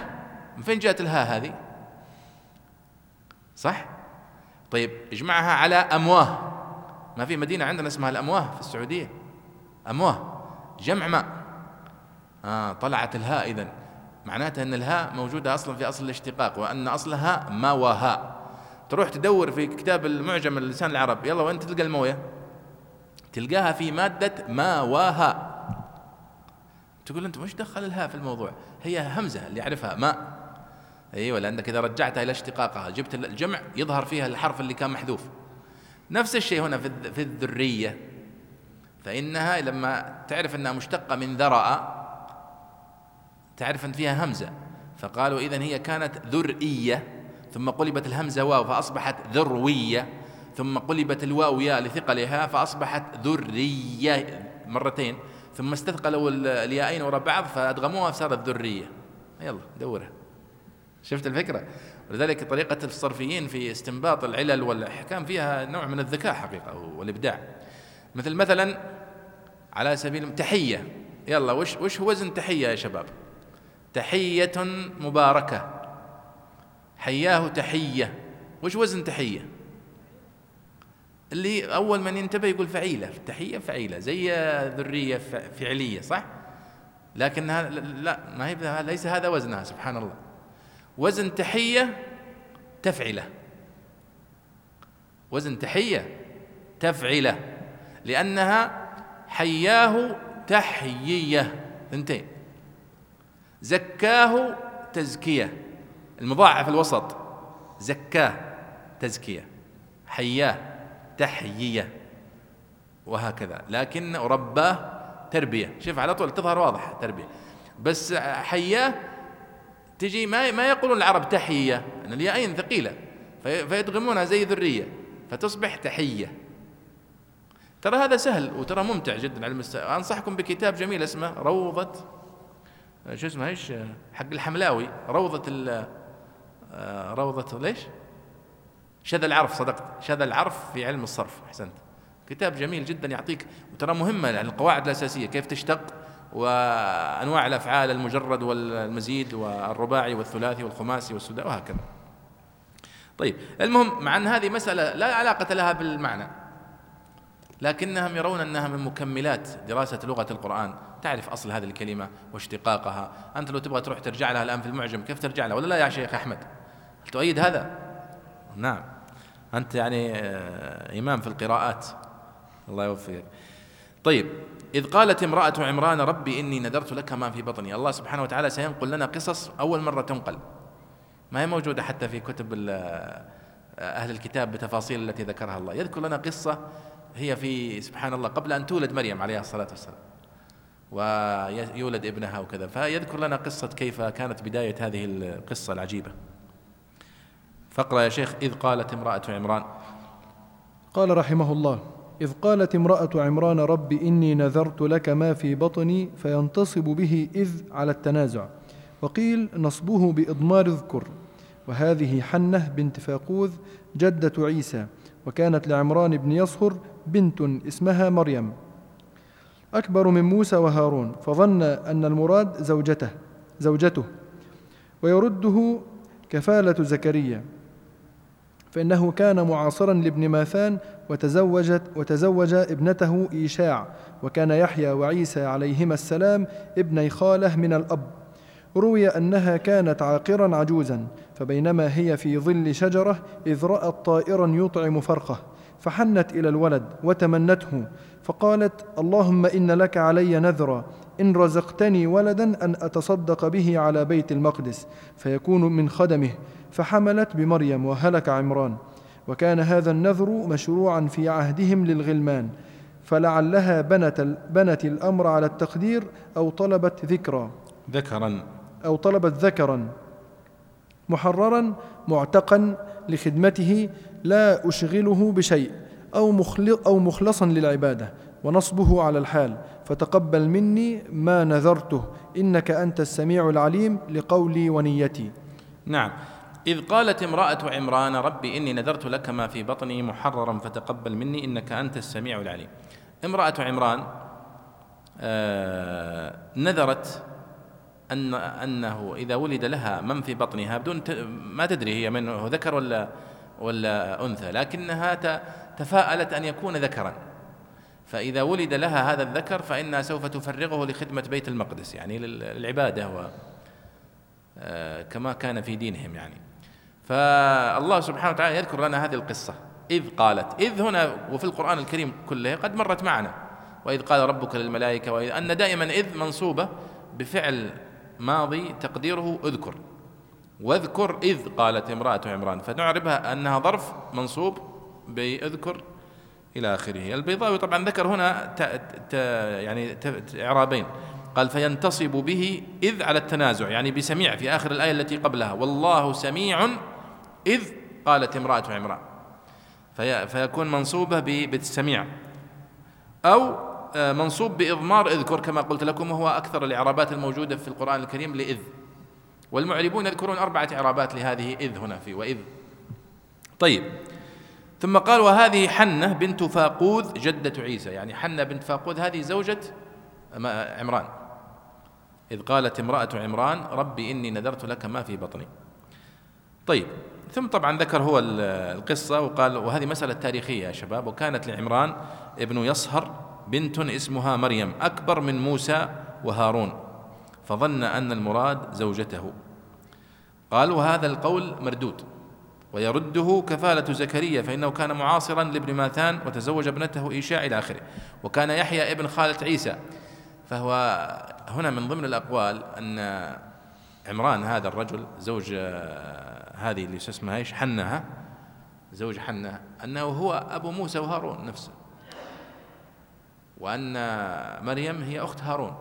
من فين جاءت الهاء هذه؟ صح؟ طيب اجمعها على أمواه. ما في مدينة عندنا اسمها الأمواه في السعودية. أمواه جمع ماء آه طلعت الهاء إذن. معناتها أن الهاء موجودة أصلا في أصل الاشتقاق وأن أصلها ما وهاء تروح تدور في كتاب المعجم اللسان العرب يلا وين تلقى الموية؟ تلقاها في مادة ما وهاء تقول أنت وش دخل الهاء في الموضوع؟ هي همزة اللي يعرفها ماء أيوه لأنك إذا رجعتها إلى اشتقاقها جبت الجمع يظهر فيها الحرف اللي كان محذوف. نفس الشيء هنا في الذرية. فإنها لما تعرف أنها مشتقة من ذرأ تعرف أن فيها همزة. فقالوا إذن هي كانت ذرئية ثم قلبت الهمزة واو فأصبحت ذروية. ثم قلبت الواو ياء لثقلها فأصبحت ذرية مرتين. ثم استثقلوا الياءين وراء بعض فأدغموها فصارت ذرية. يلا دورها. شفت الفكرة؟ ولذلك طريقة الصرفيين في استنباط العلل والأحكام فيها نوع من الذكاء حقيقة والإبداع. مثل مثلا على سبيل تحية. يلا وش وش وزن تحية يا شباب؟ تحية مباركة. حياه تحية. وش وزن تحية؟ اللي أول من ينتبه يقول فعيلة. تحية فعيلة زي ذرية فعلية صح؟ لكنها لا ما هي ليس هذا وزنها سبحان الله. وزن تحية تفعلة. وزن تحية تفعلة. لأنها حياه تحيية ثنتين زكاه تزكية. المضاعف الوسط. زكاه تزكية. حياه تحيية. وهكذا. لكن رباه تربية. شوف على طول تظهر واضحة تربية. بس حياه تجي ما ما يقولون العرب تحية. أن الياءين ثقيلة. فيدغمونها زي ذرية. فتصبح تحية. ترى هذا سهل وترى ممتع جدا على المستوى. أنصحكم بكتاب جميل اسمه روضة شو اسمه إيش؟ حق الحملاوي. روضة ال روضة ليش؟ شذا العرف صدقت. شذا العرف في علم الصرف أحسنت. كتاب جميل جدا يعطيك وترى مهمة يعني القواعد الأساسية كيف تشتق وأنواع الأفعال المجرد والمزيد والرباعي والثلاثي والخماسي والسداسي وهكذا. طيب المهم مع أن هذه مسألة لا علاقة لها بالمعنى لكنهم يرون أنها من مكملات دراسة لغة القرآن. تعرف أصل هذه الكلمة واشتقاقها. أنت لو تبغى تروح ترجع لها الآن في المعجم كيف ترجع لها؟ ولا لا يا شيخ أحمد؟ هل تؤيد هذا؟ نعم. أنت يعني آه، إمام في القراءات. الله يوفقك. طيب إذ قالت امرأة عمران ربي إني نذرت لك ما في بطني. الله سبحانه وتعالى سينقل لنا قصص أول مرة تنقل. ما هي موجودة حتى في كتب آه، أهل الكتاب بتفاصيل التي ذكرها الله. يذكر لنا قصة هي في سبحان الله قبل أن تولد مريم عليها الصلاة والسلام. ويولد ابنها وكذا. فيذكر لنا قصة كيف كانت بداية هذه القصة العجيبة. فاقرأ يا شيخ إذ قالت امرأة عمران. قال رحمه الله إذ قالت امرأة عمران رب إني نذرت لك ما في بطني فينتصب به إذ على التنازع. وقيل نصبه بإضمار اذكر. وهذه حنة بنت فاقوذ جدة عيسى. وكانت لعمران بن يصهر بنت اسمها مريم. أكبر من موسى وهارون فظن أن المراد زوجته زوجته ويرده كفالة زكريا. فإنه كان معاصرا لابن ماثان وتزوجت وتزوج ابنته إيشاع وكان يحيى وعيسى عليهما السلام ابني خالة من الأب. روي أنها كانت عاقرا عجوزا فبينما هي في ظل شجرة إذ رأت طائرا يطعم فرقه فحنت إلى الولد وتمنته فقالت اللهم إن لك علي نذرا إن رزقتني ولدا أن أتصدق به على بيت المقدس فيكون من خدمه فحملت بمريم وهلك عمران. وكان هذا النذر مشروعا في عهدهم للغلمان فلعلها بنت بنت الأمر على التقدير أو طلبت ذكرا. ذكرا. أو طلبت ذكرا. محررا معتقا لخدمته لا أشغله بشيء. أو, أو مخلصا للعبادة ونصبه على الحال. فتقبل مني ما نذرته. إنك أنت السميع العليم لقولي ونيتي. نعم. إذ قالت امرأة عمران ربي إني نذرت لك ما في بطني محررا فتقبل مني إنك أنت السميع العليم. امرأة عمران آه نذرت أن أنه إذا ولد لها من في بطنها بدون ما تدري هي من ذكر ولا ولا أنثى لكنها تفاءلت أن يكون ذكرا. فإذا ولد لها هذا الذكر فإنها سوف تفرغه لخدمة بيت المقدس يعني للعبادة و آه، كما كان في دينهم يعني. فالله سبحانه وتعالى يذكر لنا هذه القصة. إذ قالت إذ هنا وفي القرآن الكريم كله قد مرت معنا. وإذ قال ربك للملائكة وإذ أن دائما إذ منصوبة بفعل ماضي تقديره اذكر. واذكر إذ قالت امرأة عمران. فنعربها أنها ظرف منصوب بأذكر إلى آخره. البيضاوي طبعا ذكر هنا ت ت يعني إعرابين. قال فينتصب به إذ على التنازع يعني بسميع في آخر الآية التي قبلها. والله سميع إذ قالت امرأة عمران. في فيكون منصوبة بالسميع. أو آه، منصوب بإضمار إذكر كما قلت لكم وهو أكثر الإعرابات الموجودة في القرآن الكريم لإذ. والمعربون يذكرون أربعة إعرابات لهذه إذ هنا في وإذ. طيب. ثم قال وهذه حنة بنت فاقوذ جدة عيسى. يعني حنة بنت فاقوذ هذه زوجة عمران. إذ قالت امرأة عمران ربي إني نذرت لك ما في بطني. طيب ثم طبعا ذكر هو القصة وقال وهذه مسألة تاريخية يا شباب. وكانت لعمران ابن يصهر بنت اسمها مريم أكبر من موسى وهارون. فظن أن المراد زوجته. قال وهذا القول مردود. ويرده كفالة زكريا فإنه كان معاصرا لابن ماثان وتزوج ابنته إيشاء إلى آخره. وكان يحيى ابن خالة عيسى. فهو هنا من ضمن الأقوال أن عمران هذا الرجل زوج هذه اللي اسمها إيش؟ حنة زوج حنة. أنه هو أبو موسى وهارون نفسه. وأن مريم هي أخت هارون.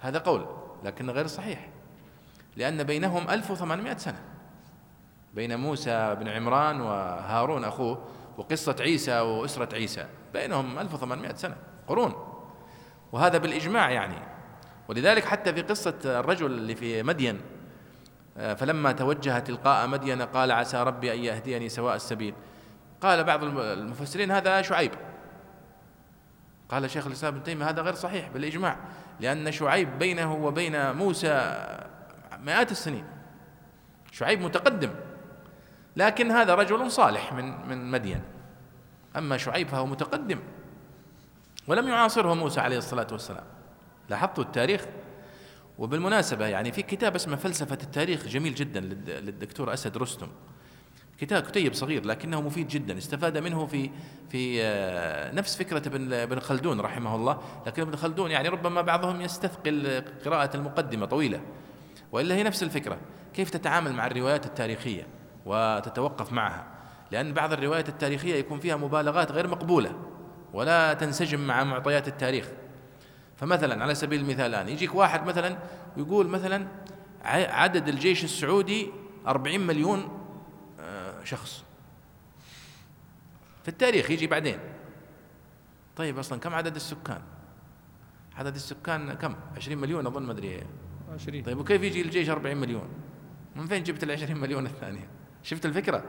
هذا قول لكن غير صحيح. لأن بينهم 1800 سنة. بين موسى بن عمران وهارون أخوه وقصة عيسى وأسرة عيسى. بينهم 1800 سنة قرون. وهذا بالإجماع يعني. ولذلك حتى في قصة الرجل اللي في مدين آه، فلما توجه تلقاء مدين قال عسى ربي أن يهديني سواء السبيل. قال بعض المفسرين هذا شعيب. قال شيخ الإسلام ابن تيمية هذا غير صحيح بالإجماع لأن شعيب بينه وبين موسى مئات السنين. شعيب متقدم. لكن هذا رجل صالح من من مدين. أما شعيب فهو متقدم. ولم يعاصره موسى عليه الصلاة والسلام. لاحظتوا التاريخ؟ وبالمناسبة يعني في كتاب اسمه فلسفة التاريخ جميل جدا للدكتور أسد رستم. كتاب كتيب صغير لكنه مفيد جدا. استفاد منه في في آه، نفس فكرة ابن ابن خلدون رحمه الله. لكن ابن خلدون يعني ربما بعضهم يستثقل قراءة المقدمة طويلة. وإلا هي نفس الفكرة. كيف تتعامل مع الروايات التاريخية؟ وتتوقف معها. لأن بعض الروايات التاريخية يكون فيها مبالغات غير مقبولة ولا تنسجم مع معطيات التاريخ. فمثلا على سبيل المثال الآن يجيك واحد مثلا ويقول مثلا عدد الجيش السعودي أربعين مليون آه، شخص. في التاريخ يجي بعدين. طيب أصلا كم عدد السكان؟ عدد السكان كم؟ عشرين مليون أظن ما أدري. عشرين. طيب وكيف يجي الجيش أربعين مليون؟ من فين جبت العشرين مليون الثانية؟ شفت الفكرة؟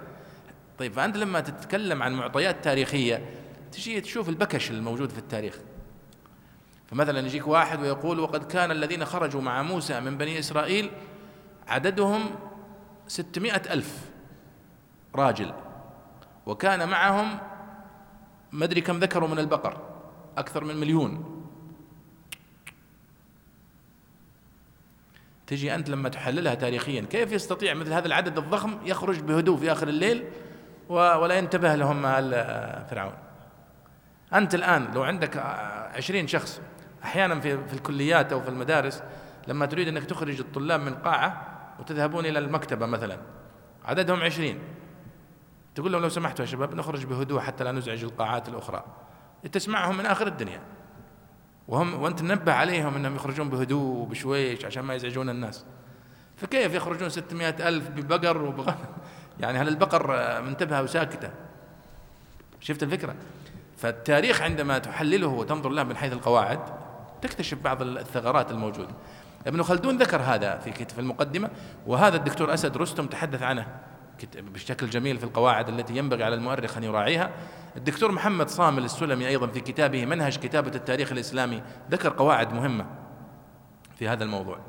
طيب فأنت لما تتكلم عن معطيات تاريخية تجي تشوف البكش الموجود في التاريخ. فمثلا يجيك واحد ويقول وقد كان الذين خرجوا مع موسى من بني إسرائيل عددهم ستمائة ألف راجل وكان معهم ما أدري كم ذكروا من البقر أكثر من مليون. تجي أنت لما تحللها تاريخيا. كيف يستطيع مثل هذا العدد الضخم يخرج بهدوء في آخر الليل ولا ينتبه لهم فرعون؟ أنت الآن لو عندك عشرين شخص أحيانا في, في الكليات أو في المدارس لما تريد أنك تخرج الطلاب من قاعة وتذهبون إلى المكتبة مثلا عددهم عشرين. تقول لهم لو سمحتوا يا شباب نخرج بهدوء حتى لا نزعج القاعات الأخرى. تسمعهم من آخر الدنيا. وهم وأنت تنبه عليهم أنهم يخرجون بهدوء وبشويش عشان ما يزعجون الناس. فكيف يخرجون ستمائة ألف ببقر وبغنم؟ يعني هل البقر منتبهة وساكتة؟ شفت الفكرة؟ فالتاريخ عندما تحلله وتنظر له من حيث القواعد تكتشف بعض الثغرات الموجودة. ابن خلدون ذكر هذا في في المقدمة وهذا الدكتور أسد رستم تحدث عنه. بشكل جميل في القواعد التي ينبغي على المؤرخ أن يراعيها. الدكتور محمد صامل السلمي أيضا في كتابه منهج كتابة التاريخ الإسلامي ذكر قواعد مهمة في هذا الموضوع.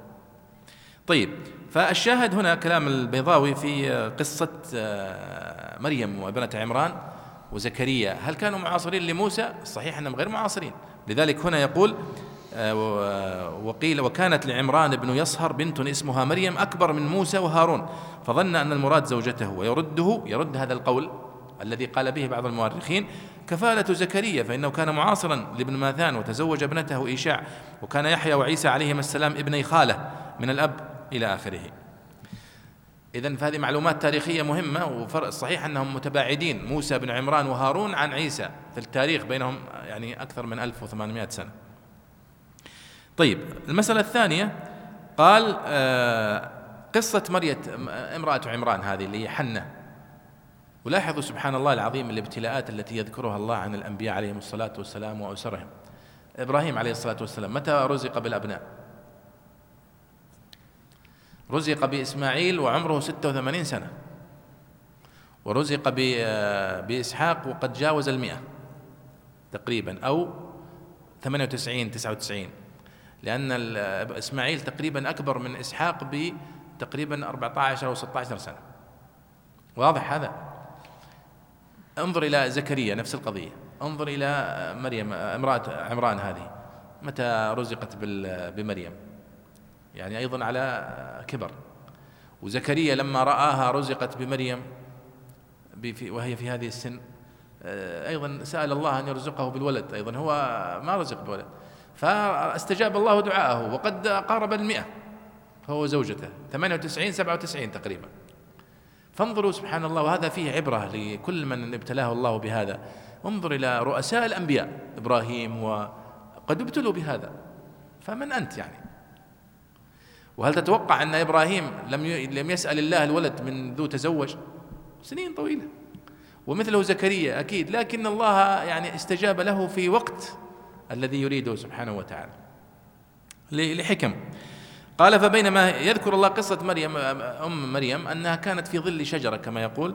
طيب فالشاهد هنا كلام البيضاوي في قصة آه، مريم وابنة عمران وزكريا. هل كانوا معاصرين لموسى؟ صحيح أنهم غير معاصرين. لذلك هنا يقول وقيل وكانت لعمران بن يصهر بنت اسمها مريم أكبر من موسى وهارون فظن أن المراد زوجته ويرده يرد هذا القول الذي قال به بعض المؤرخين كفالة زكريا فإنه كان معاصرا لابن ماثان وتزوج ابنته إيشاع وكان يحيى وعيسى عليهما السلام ابني خالة من الأب إلى آخره. إذا فهذه معلومات تاريخية مهمة وفرق صحيح أنهم متباعدين موسى بن عمران وهارون عن عيسى في التاريخ بينهم يعني أكثر من 1800 سنة. طيب المسألة الثانية قال آه، قصة مريم امرأة عمران هذه اللي هي حنة. ولاحظوا سبحان الله العظيم الابتلاءات التي يذكرها الله عن الأنبياء عليهم الصلاة والسلام وأسرهم. إبراهيم عليه الصلاة والسلام متى رزق بالأبناء؟ رزق بإسماعيل وعمره ستة وثمانين سنة. ورزق بإسحاق وقد جاوز المئة تقريبا أو ثمانية وتسعين تسعة وتسعين. لأن إسماعيل تقريبا أكبر من إسحاق بتقريبا 14 أو 16 سنة. واضح هذا؟ انظر إلى زكريا نفس القضية. انظر إلى مريم امرأة عمران هذه. متى رزقت بمريم؟ يعني أيضا على كبر. وزكريا لما رآها رزقت بمريم وهي في هذه السن آه، أيضا سأل الله أن يرزقه بالولد. أيضا هو ما رزق بولد. فاستجاب الله دعاءه وقد قارب المئة هو زوجته 98 97 تقريبا. فانظروا سبحان الله وهذا فيه عبرة لكل من ابتلاه الله بهذا. انظر إلى رؤساء الأنبياء إبراهيم وقد ابتلوا بهذا. فمن أنت يعني؟ وهل تتوقع أن إبراهيم لم لم يسأل الله الولد من ذو تزوج؟ سنين طويلة. ومثله زكريا أكيد لكن الله يعني استجاب له في وقت الذي يريده سبحانه وتعالى. لحكم. قال فبينما يذكر الله قصة مريم أم مريم أنها كانت في ظل شجرة كما يقول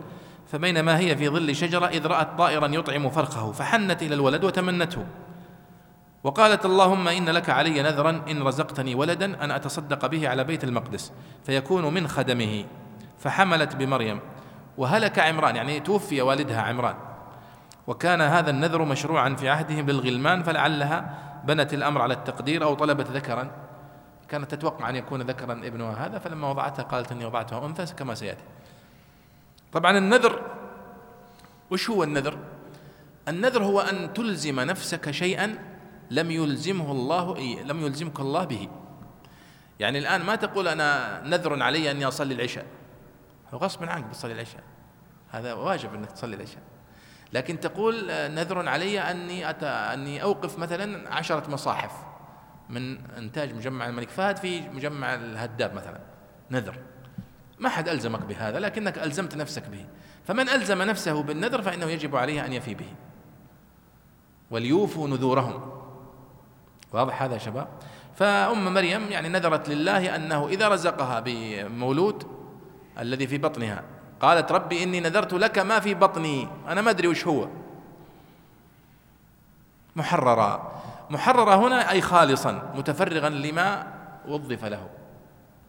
فبينما هي في ظل شجرة إذ رأت طائرا يطعم فرخه فحنت إلى الولد وتمنته. وقالت اللهم إن لك علي نذرا إن رزقتني ولدا أن أتصدق به على بيت المقدس فيكون من خدمه. فحملت بمريم. وهلك عمران. يعني توفي والدها عمران. وكان هذا النذر مشروعا في عهدهم للغلمان فلعلها بنت الأمر على التقدير أو طلبت ذكرا. كانت تتوقع أن يكون ذكرا ابنها هذا فلما وضعتها قالت أني وضعتها أنثى كما سيأتي. طبعا النذر وش هو النذر؟ النذر هو أن تلزم نفسك شيئا لم يلزمه الله إيه لم يلزمك الله به. يعني الآن ما تقول أنا نذر علي أني أصلي العشاء. غصبا عنك بتصلي العشاء. هذا واجب أنك تصلي العشاء. لكن تقول نذر علي أني أت... أني أوقف مثلا عشرة مصاحف من إنتاج مجمع الملك فهد في مجمع الهداب مثلا. نذر. ما حد ألزمك بهذا لكنك ألزمت نفسك به. فمن ألزم نفسه بالنذر فإنه يجب عليه أن يفي به. وليوفوا نذورهم. واضح هذا يا شباب؟ فأم مريم يعني نذرت لله أنه إذا رزقها بمولود الذي في بطنها قالت ربي إني نذرت لك ما في بطني. أنا ما أدري وش هو. محررا محررا هنا أي خالصا متفرغا لما وظف له.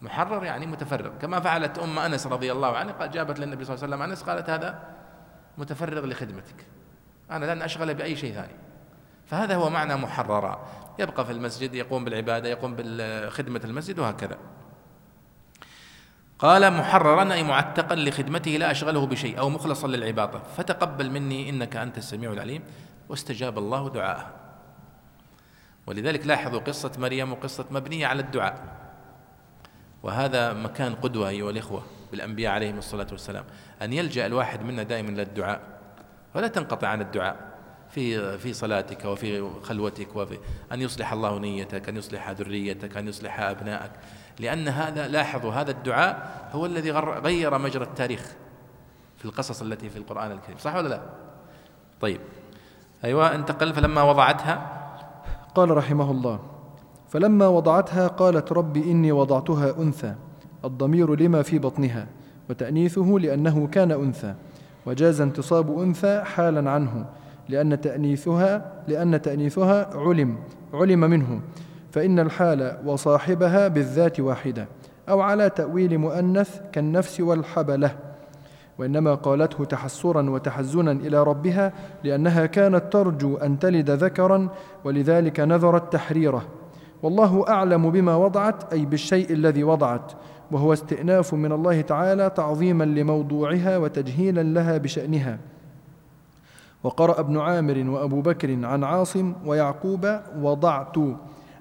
محرر يعني متفرغ. كما فعلت أم أنس رضي الله عنه قال جابت للنبي صلى الله عليه وسلم أنس قالت هذا متفرغ لخدمتك. أنا لن أشغل بأي شيء ثاني. فهذا هو معنى محررا يبقى في المسجد يقوم بالعبادة يقوم بخدمة المسجد وهكذا. قال محررا أي معتقا لخدمته لا أشغله بشيء أو مخلصا للعبادة فتقبل مني إنك أنت السميع العليم. واستجاب الله دعاءه. ولذلك لاحظوا قصة مريم وقصة مبنية على الدعاء. وهذا مكان قدوة أيها الإخوة بالأنبياء عليهم الصلاة والسلام. أن يلجأ الواحد منا دائما للدعاء ولا تنقطع عن الدعاء. في في صلاتك وفي خلوتك وفي أن يصلح الله نيتك أن يصلح ذريتك أن يصلح أبنائك. لأن هذا لاحظوا هذا الدعاء هو الذي غير مجرى التاريخ في القصص التي في القرآن الكريم. صح ولا لا؟ طيب. أيوة انتقل. فلما وضعتها؟ قال رحمه الله فلما وضعتها قالت رب إني وضعتها أنثى الضمير لما في بطنها وتأنيثه لأنه كان أنثى وجاز انتصاب أنثى حالا عنه لأن تأنيثها لأن تأنيثها علم علم منه فإن الحال وصاحبها بالذات واحدة أو على تأويل مؤنث كالنفس والحبلة. وإنما قالته تحسرا وتحزنا إلى ربها لأنها كانت ترجو أن تلد ذكرا ولذلك نذرت تحريره. والله أعلم بما وضعت أي بالشيء الذي وضعت. وهو استئناف من الله تعالى تعظيما لموضوعها وتجهيلا لها بشأنها. وقرأ ابن عامر وأبو بكر عن عاصم ويعقوب وضعت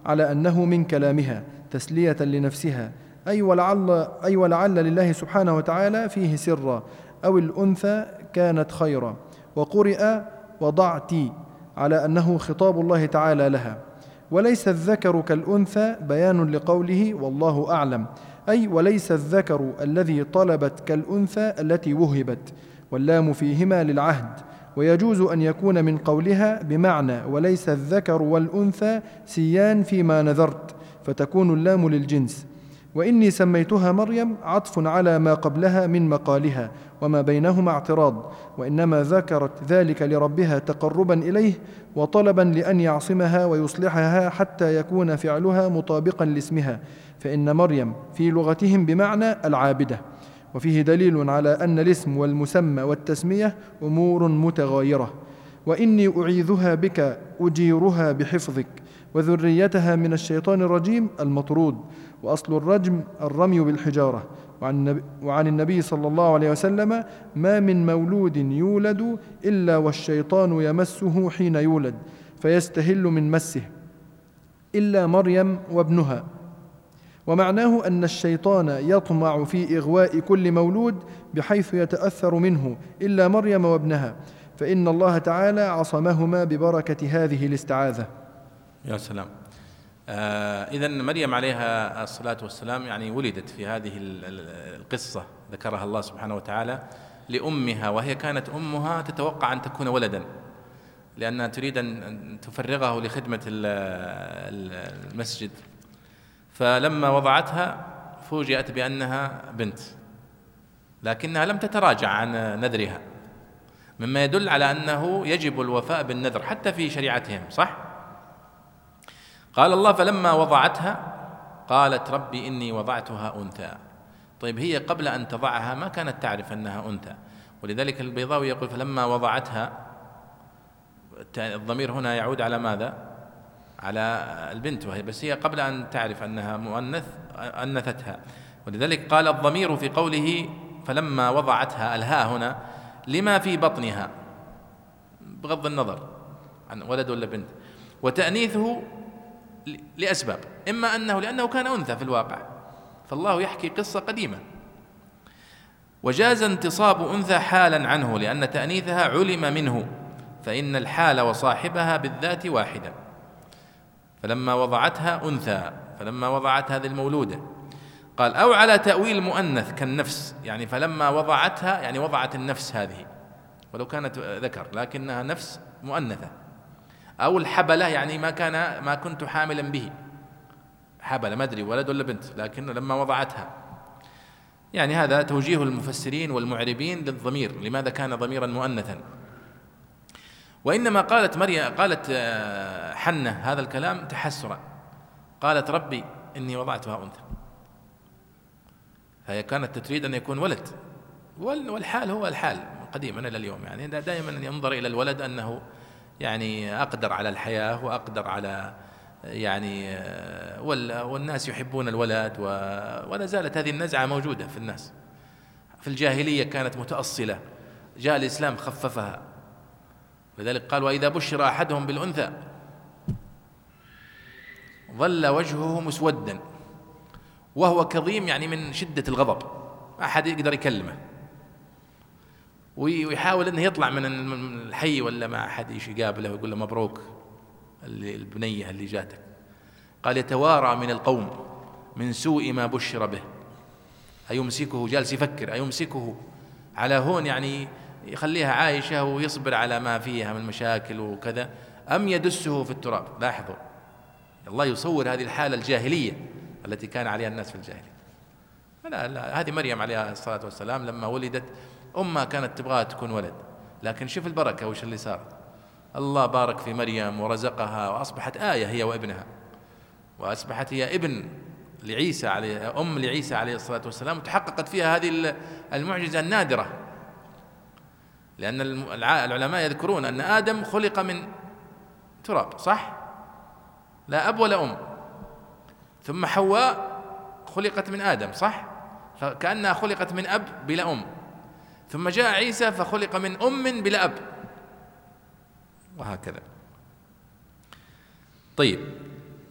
على أنه من كلامها تسلية لنفسها. أي ولعل, أي ولعل لله سبحانه وتعالى فيه سرا أو الأنثى كانت خيرا. وقرئ وضعتي على أنه خطاب الله تعالى لها. وليس الذكر كالأنثى بيان لقوله والله أعلم. أي وليس الذكر الذي طلبت كالأنثى التي وهبت. واللام فيهما للعهد. ويجوز أن يكون من قولها بمعنى وليس الذكر والأنثى سيان فيما نذرت فتكون اللام للجنس. وإني سميتها مريم عطف على ما قبلها من مقالها وما بينهما اعتراض وإنما ذكرت ذلك لربها تقربا إليه وطلبا لأن يعصمها ويصلحها حتى يكون فعلها مطابقا لاسمها. فإن مريم في لغتهم بمعنى العابدة. وفيه دليل على أن الاسم والمسمى والتسمية أمور متغايرة. وإني أعيذها بك أجيرها بحفظك. وذريتها من الشيطان الرجيم المطرود. وأصل الرجم الرمي بالحجارة. وعن وعن النبي صلى الله عليه وسلم ما من مولود يولد إلا والشيطان يمسه حين يولد فيستهل من مسه. إلا مريم وابنها. ومعناه أن الشيطان يطمع في إغواء كل مولود بحيث يتأثر منه إلا مريم وابنها فإن الله تعالى عصمهما ببركة هذه الاستعاذة. يا سلام. آه إذا مريم عليها الصلاة والسلام يعني ولدت في هذه القصة ذكرها الله سبحانه وتعالى لأمها وهي كانت أمها تتوقع أن تكون ولدا لأنها تريد أن تفرغه لخدمة المسجد. فلما وضعتها فوجئت بأنها بنت لكنها لم تتراجع عن نذرها مما يدل على أنه يجب الوفاء بالنذر حتى في شريعتهم صح؟ قال الله فلما وضعتها قالت ربي إني وضعتها أنثى طيب هي قبل أن تضعها ما كانت تعرف أنها أنثى ولذلك البيضاوي يقول فلما وضعتها الضمير هنا يعود على ماذا على البنت وهي بس هي قبل أن تعرف أنها مؤنث أنثتها. ولذلك قال الضمير في قوله فلما وضعتها الهاء هنا لما في بطنها؟ بغض النظر عن ولد ولا بنت. وتأنيثه لأسباب. إما أنه لأنه كان أنثى في الواقع. فالله يحكي قصة قديمة. وجاز انتصاب أنثى حالا عنه لأن تأنيثها علم منه. فإن الحال وصاحبها بالذات واحدة. فلما وضعتها أنثى فلما وضعت هذه المولودة. قال أو على تأويل مؤنث كالنفس يعني فلما وضعتها يعني وضعت النفس هذه. ولو كانت ذكر لكنها نفس مؤنثة. أو الحبلة يعني ما كان ما كنت حاملا به. حبلة ما أدري ولد ولا بنت لكنه لما وضعتها. يعني هذا توجيه المفسرين والمعربين للضمير لماذا كان ضميرا مؤنثا؟ وإنما قالت مريم قالت آه، حنة هذا الكلام تحسرا. قالت ربي إني وضعتها أنثى. فهي كانت تريد أن يكون ولد. والحال هو الحال قديما إلى اليوم يعني. دائما ينظر إلى الولد أنه يعني أقدر على الحياة وأقدر على يعني آه، والناس يحبون الولد ولا زالت هذه النزعة موجودة في الناس. في الجاهلية كانت متأصلة. جاء الإسلام خففها. لذلك قال وإذا بشر أحدهم بالأنثى ظل وجهه مسودا وهو كظيم يعني من شدة الغضب ما أحد يقدر يكلمه. ويحاول إنه يطلع من الحي ولا ما احد يقابله ويقول له مبروك البنية اللي جاتك. قال يتوارى من القوم من سوء ما بشر به. أيمسكه؟ جالس يفكر أيمسكه؟ على هون يعني يخليها عايشة ويصبر على ما فيها من مشاكل وكذا. أم يدسه في التراب؟ لاحظوا. الله يصور هذه الحالة الجاهلية التي كان عليها الناس في الجاهلية. لا لا هذه مريم عليها الصلاة والسلام لما ولدت أمها كانت تبغاها تكون ولد. لكن شوف البركة وش اللي صار. الله بارك في مريم ورزقها وأصبحت آية هي وابنها. وأصبحت هي ابن لعيسى عليه أم لعيسى عليه الصلاة والسلام وتحققت فيها هذه المعجزة النادرة. لأن العلماء يذكرون أن آدم خلق من تراب صح؟ لا أب ولا أم. ثم حواء خلقت من آدم صح؟ فكأنها خلقت من أب بلا أم. ثم جاء عيسى فخلق من أم بلا أب. وهكذا. طيب.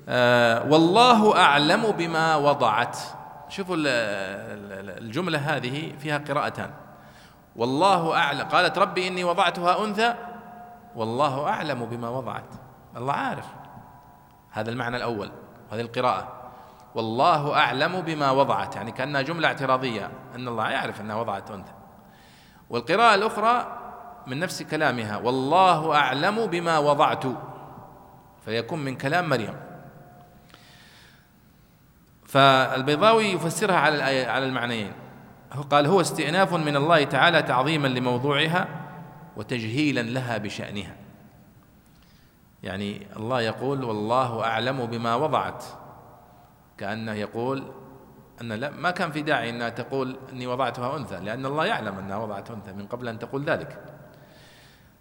آه والله أعلم بما وضعت. شوفوا الجملة هذه فيها قراءتان. والله أعلم. قالت ربي إني وضعتها أنثى. والله أعلم بما وضعت. الله عارف. هذا المعنى الأول هذه القراءة. والله أعلم بما وضعت. يعني كأنها جملة اعتراضية أن الله يعرف أنها وضعت أنثى. والقراءة الأخرى من نفس كلامها والله أعلم بما وضعت. فيكون من كلام مريم. فالبيضاوي يفسرها على على المعنيين. قال هو استئناف من الله تعالى تعظيما لموضوعها وتجهيلا لها بشأنها. يعني الله يقول والله أعلم بما وضعت. كأنه يقول أن لا ما كان في داعي أنها تقول أني وضعتها أنثى لأن الله يعلم أنها وضعت أنثى من قبل أن تقول ذلك.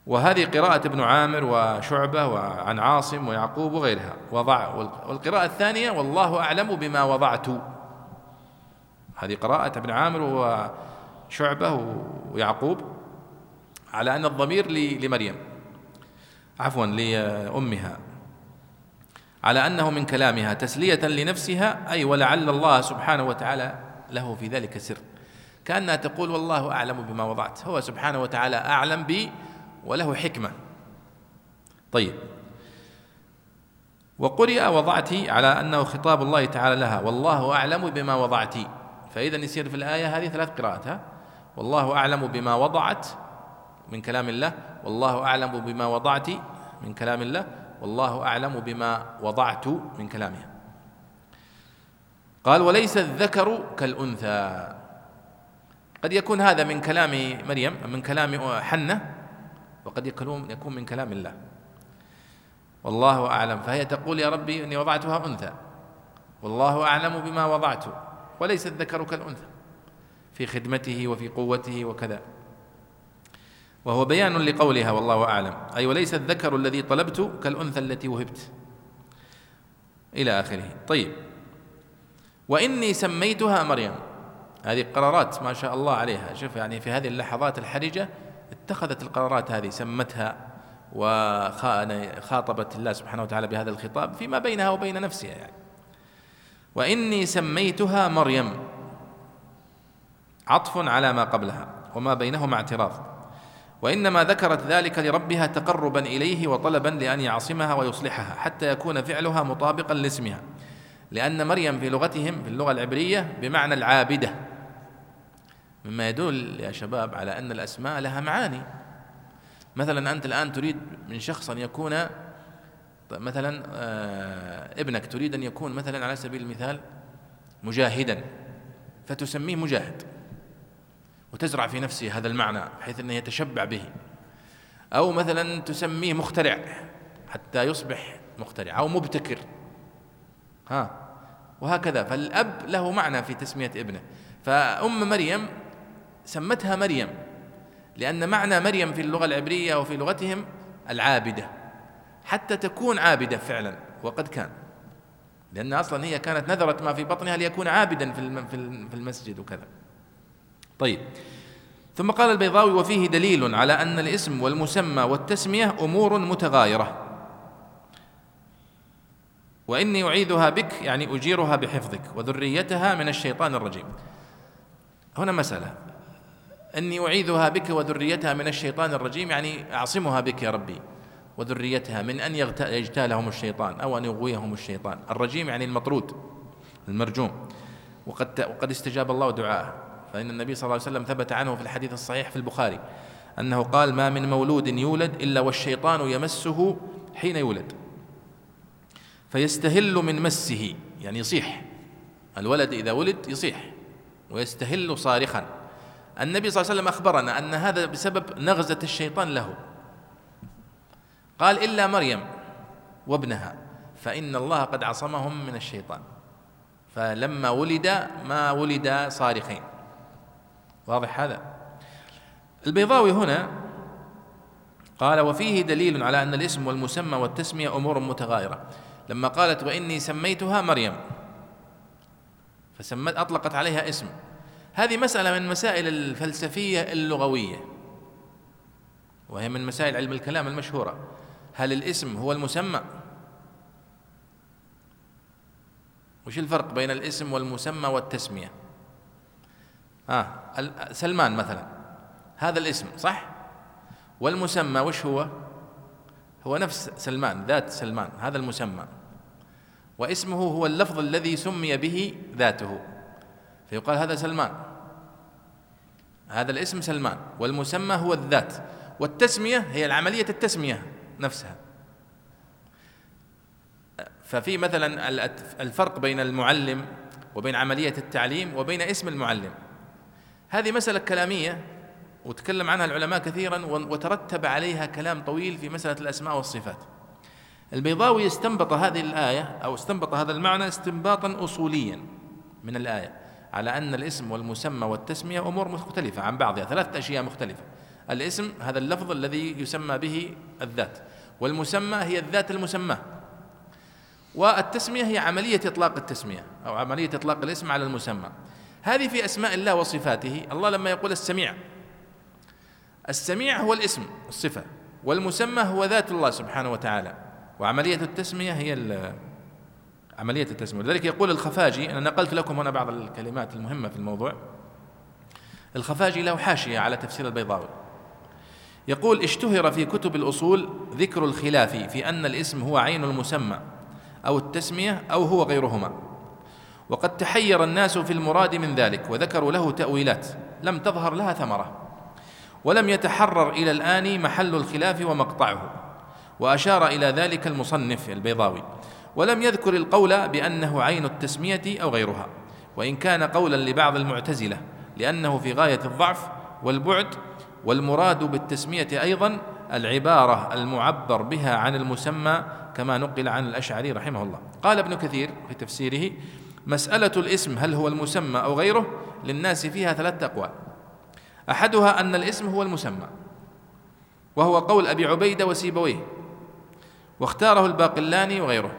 وهذه قراءة ابن عامر وشعبة وعن عاصم ويعقوب وغيرها. وضع والقراءة الثانية والله أعلم بما وضعت. هذه قراءة ابن عامر وشعبة ويعقوب على أن الضمير لمريم عفوا لأمها على أنه من كلامها تسلية لنفسها أي ولعل الله سبحانه وتعالى له في ذلك سر. كأنها تقول والله أعلم بما وضعت هو سبحانه وتعالى أعلم بي وله حكمة. طيب. وقرئ وضعتي على أنه خطاب الله تعالى لها والله أعلم بما وضعت فإذا يصير في الآية هذه ثلاث قراءات ها؟ والله أعلم بما وضعت من كلام الله والله أعلم بما وضعت من كلام الله والله أعلم بما وضعت من كلامها. قال وليس الذكر كالأنثى. قد يكون هذا من كلام مريم من كلام حنة وقد يكون يكون من كلام الله. والله أعلم. فهي تقول يا ربي إني وضعتها أنثى. والله أعلم بما وضعت. وليس الذكر كالأنثى في خدمته وفي قوته وكذا. وهو بيان لقولها والله أعلم. أي وليس الذكر الذي طلبت كالأنثى التي وهبت. إلى آخره. طيب. وإني سميتها مريم. هذه قرارات ما شاء الله عليها. شوف يعني في هذه اللحظات الحرجة اتخذت القرارات هذه سمتها وخاطبت الله سبحانه وتعالى بهذا الخطاب فيما بينها وبين نفسها يعني. وإني سميتها مريم. عطف على ما قبلها وما بينهما اعتراض. وإنما ذكرت ذلك لربها تقربا إليه وطلبا لأن يعصمها ويصلحها حتى يكون فعلها مطابقا لاسمها. لأن مريم في لغتهم في اللغة العبرية بمعنى العابدة. مما يدل يا شباب على أن الأسماء لها معاني. مثلا أنت الآن تريد من شخص أن يكون مثلا آه، ابنك تريد أن يكون مثلا على سبيل المثال مجاهدا فتسميه مجاهد وتزرع في نفسه هذا المعنى بحيث أنه يتشبع به. أو مثلا تسميه مخترع حتى يصبح مخترع أو مبتكر. ها وهكذا. فالأب له معنى في تسمية ابنه. فأم مريم سمتها مريم لأن معنى مريم في اللغة العبرية وفي لغتهم العابدة. حتى تكون عابدة فعلا وقد كان. لأن أصلا هي كانت نذرت ما في بطنها ليكون عابدا في المسجد وكذا. طيب. ثم قال البيضاوي وفيه دليل على أن الاسم والمسمى والتسمية أمور متغايرة. وإني أعيذها بك يعني أجيرها بحفظك وذريتها من الشيطان الرجيم. هنا مسألة. أني أعيذها بك وذريتها من الشيطان الرجيم يعني أعصمها بك يا ربي. وذريتها من أن يجتالهم الشيطان أو أن يغويهم الشيطان. الرجيم يعني المطرود المرجوم. وقد وقد استجاب الله دعاءه. فإن النبي صلى الله عليه وسلم ثبت عنه في الحديث الصحيح في البخاري أنه قال ما من مولود يولد إلا والشيطان يمسه حين يولد. فيستهل من مسه يعني يصيح. الولد إذا ولد يصيح ويستهل صارخا. النبي صلى الله عليه وسلم أخبرنا أن هذا بسبب نغزة الشيطان له. قال إلا مريم وابنها فإن الله قد عصمهم من الشيطان. فلما ولد ما ولد صارخين. واضح هذا؟ البيضاوي هنا قال وفيه دليل على أن الاسم والمسمى والتسمية أمور متغايرة. لما قالت وإني سميتها مريم. فسمت أطلقت عليها اسم. هذه مسألة من مسائل الفلسفية اللغوية وهي من مسائل علم الكلام المشهورة. هل الاسم هو المسمى؟ وش الفرق بين الاسم والمسمى والتسمية؟ آه سلمان مثلا. هذا الاسم صح؟ والمسمى وش هو؟ هو نفس سلمان ذات سلمان هذا المسمى. واسمه هو اللفظ الذي سمي به ذاته. فيقال هذا سلمان. هذا الاسم سلمان والمسمى هو الذات. والتسمية هي العملية التسمية. نفسها. ففي مثلا الفرق بين المعلم وبين عملية التعليم وبين اسم المعلم. هذه مسألة كلامية وتكلم عنها العلماء كثيرا وترتب عليها كلام طويل في مسألة الأسماء والصفات. البيضاوي استنبط هذه الآية أو استنبط هذا المعنى استنباطا أصوليا من الآية على أن الاسم والمسمى والتسمية أمور مختلفة عن بعضها ثلاثة أشياء مختلفة. الاسم هذا اللفظ الذي يسمى به الذات. والمسمى هي الذات المسماه والتسمية هي عملية إطلاق التسمية أو عملية إطلاق الاسم على المسمى. هذه في أسماء الله وصفاته. الله لما يقول السميع. السميع هو الاسم الصفة. والمسمى هو ذات الله سبحانه وتعالى. وعملية التسمية هي عملية التسمية. لذلك يقول الخفاجي أنا نقلت لكم هنا بعض الكلمات المهمة في الموضوع. الخفاجي له حاشية على تفسير البيضاوي. يقول اشتهر في كتب الأصول ذكر الخلاف في أن الاسم هو عين المسمى أو التسمية أو هو غيرهما. وقد تحير الناس في المراد من ذلك وذكروا له تأويلات لم تظهر لها ثمرة. ولم يتحرر إلى الآن محل الخلاف ومقطعه. وأشار إلى ذلك المصنف البيضاوي. ولم يذكر القول بأنه عين التسمية أو غيرها. وإن كان قولا لبعض المعتزلة لأنه في غاية الضعف والبعد والمراد بالتسمية أيضا العبارة المعبر بها عن المسمى كما نقل عن الأشعري رحمه الله. قال ابن كثير في تفسيره مسألة الاسم هل هو المسمى أو غيره للناس فيها ثلاثة أقوال. أحدها أن الاسم هو المسمى وهو قول أبي عبيدة وسيبويه واختاره الباقلاني وغيره.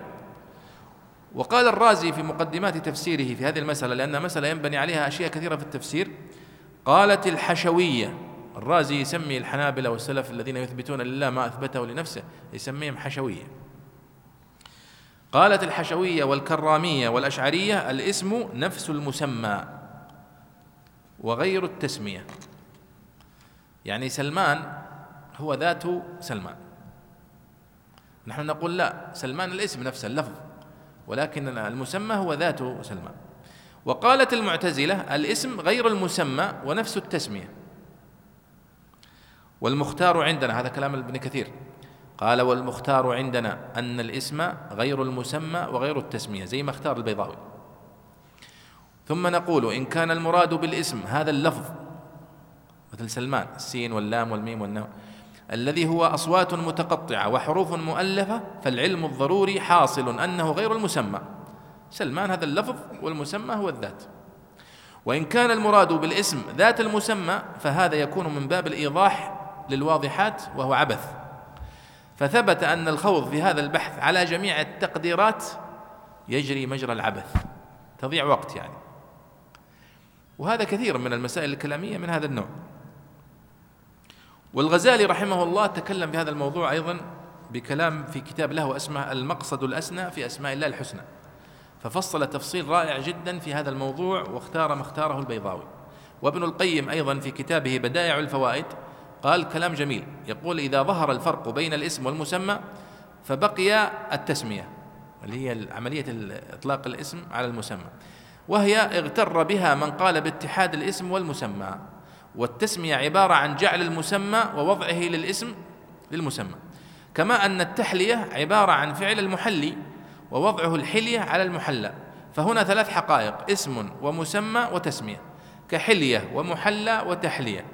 وقال الرازي في مقدمات تفسيره في هذه المسألة لأن مسألة ينبني عليها أشياء كثيرة في التفسير قالت الحشوية. الرازي يسمي الحنابلة والسلف الذين يثبتون لله ما أثبته لنفسه يسميهم حشوية. قالت الحشوية والكرامية والأشعرية الاسم نفس المسمى وغير التسمية. يعني سلمان هو ذات سلمان. نحن نقول لا سلمان الاسم نفسه اللفظ ولكن المسمى هو ذات سلمان. وقالت المعتزلة الاسم غير المسمى ونفس التسمية. والمختار عندنا هذا كلام ابن كثير. قال والمختار عندنا أن الاسم غير المسمى وغير التسمية زي ما اختار البيضاوي. ثم نقول إن كان المراد بالاسم هذا اللفظ مثل سلمان السين واللام والميم والنون الذي هو أصوات متقطعة وحروف مؤلفة فالعلم الضروري حاصل أنه غير المسمى. سلمان هذا اللفظ والمسمى هو الذات. وإن كان المراد بالاسم ذات المسمى فهذا يكون من باب الإيضاح للواضحات وهو عبث. فثبت أن الخوض في هذا البحث على جميع التقديرات يجري مجرى العبث تضيع وقت يعني. وهذا كثير من المسائل الكلامية من هذا النوع. والغزالي رحمه الله تكلم في هذا الموضوع أيضا بكلام في كتاب له اسمه المقصد الأسنى في أسماء الله الحسنى. ففصل تفصيل رائع جدا في هذا الموضوع واختار ما اختاره البيضاوي. وابن القيم أيضا في كتابه بدائع الفوائد قال كلام جميل. يقول إذا ظهر الفرق بين الاسم والمسمى فبقي التسمية اللي هي عملية إطلاق الاسم على المسمى. وهي اغتر بها من قال باتحاد الاسم والمسمى والتسمية عبارة عن جعل المسمى ووضعه للاسم للمسمى. كما أن التحلية عبارة عن فعل المحلي ووضعه الحلية على المحلى. فهنا ثلاث حقائق اسم ومسمى وتسمية كحلية ومحلى وتحلية.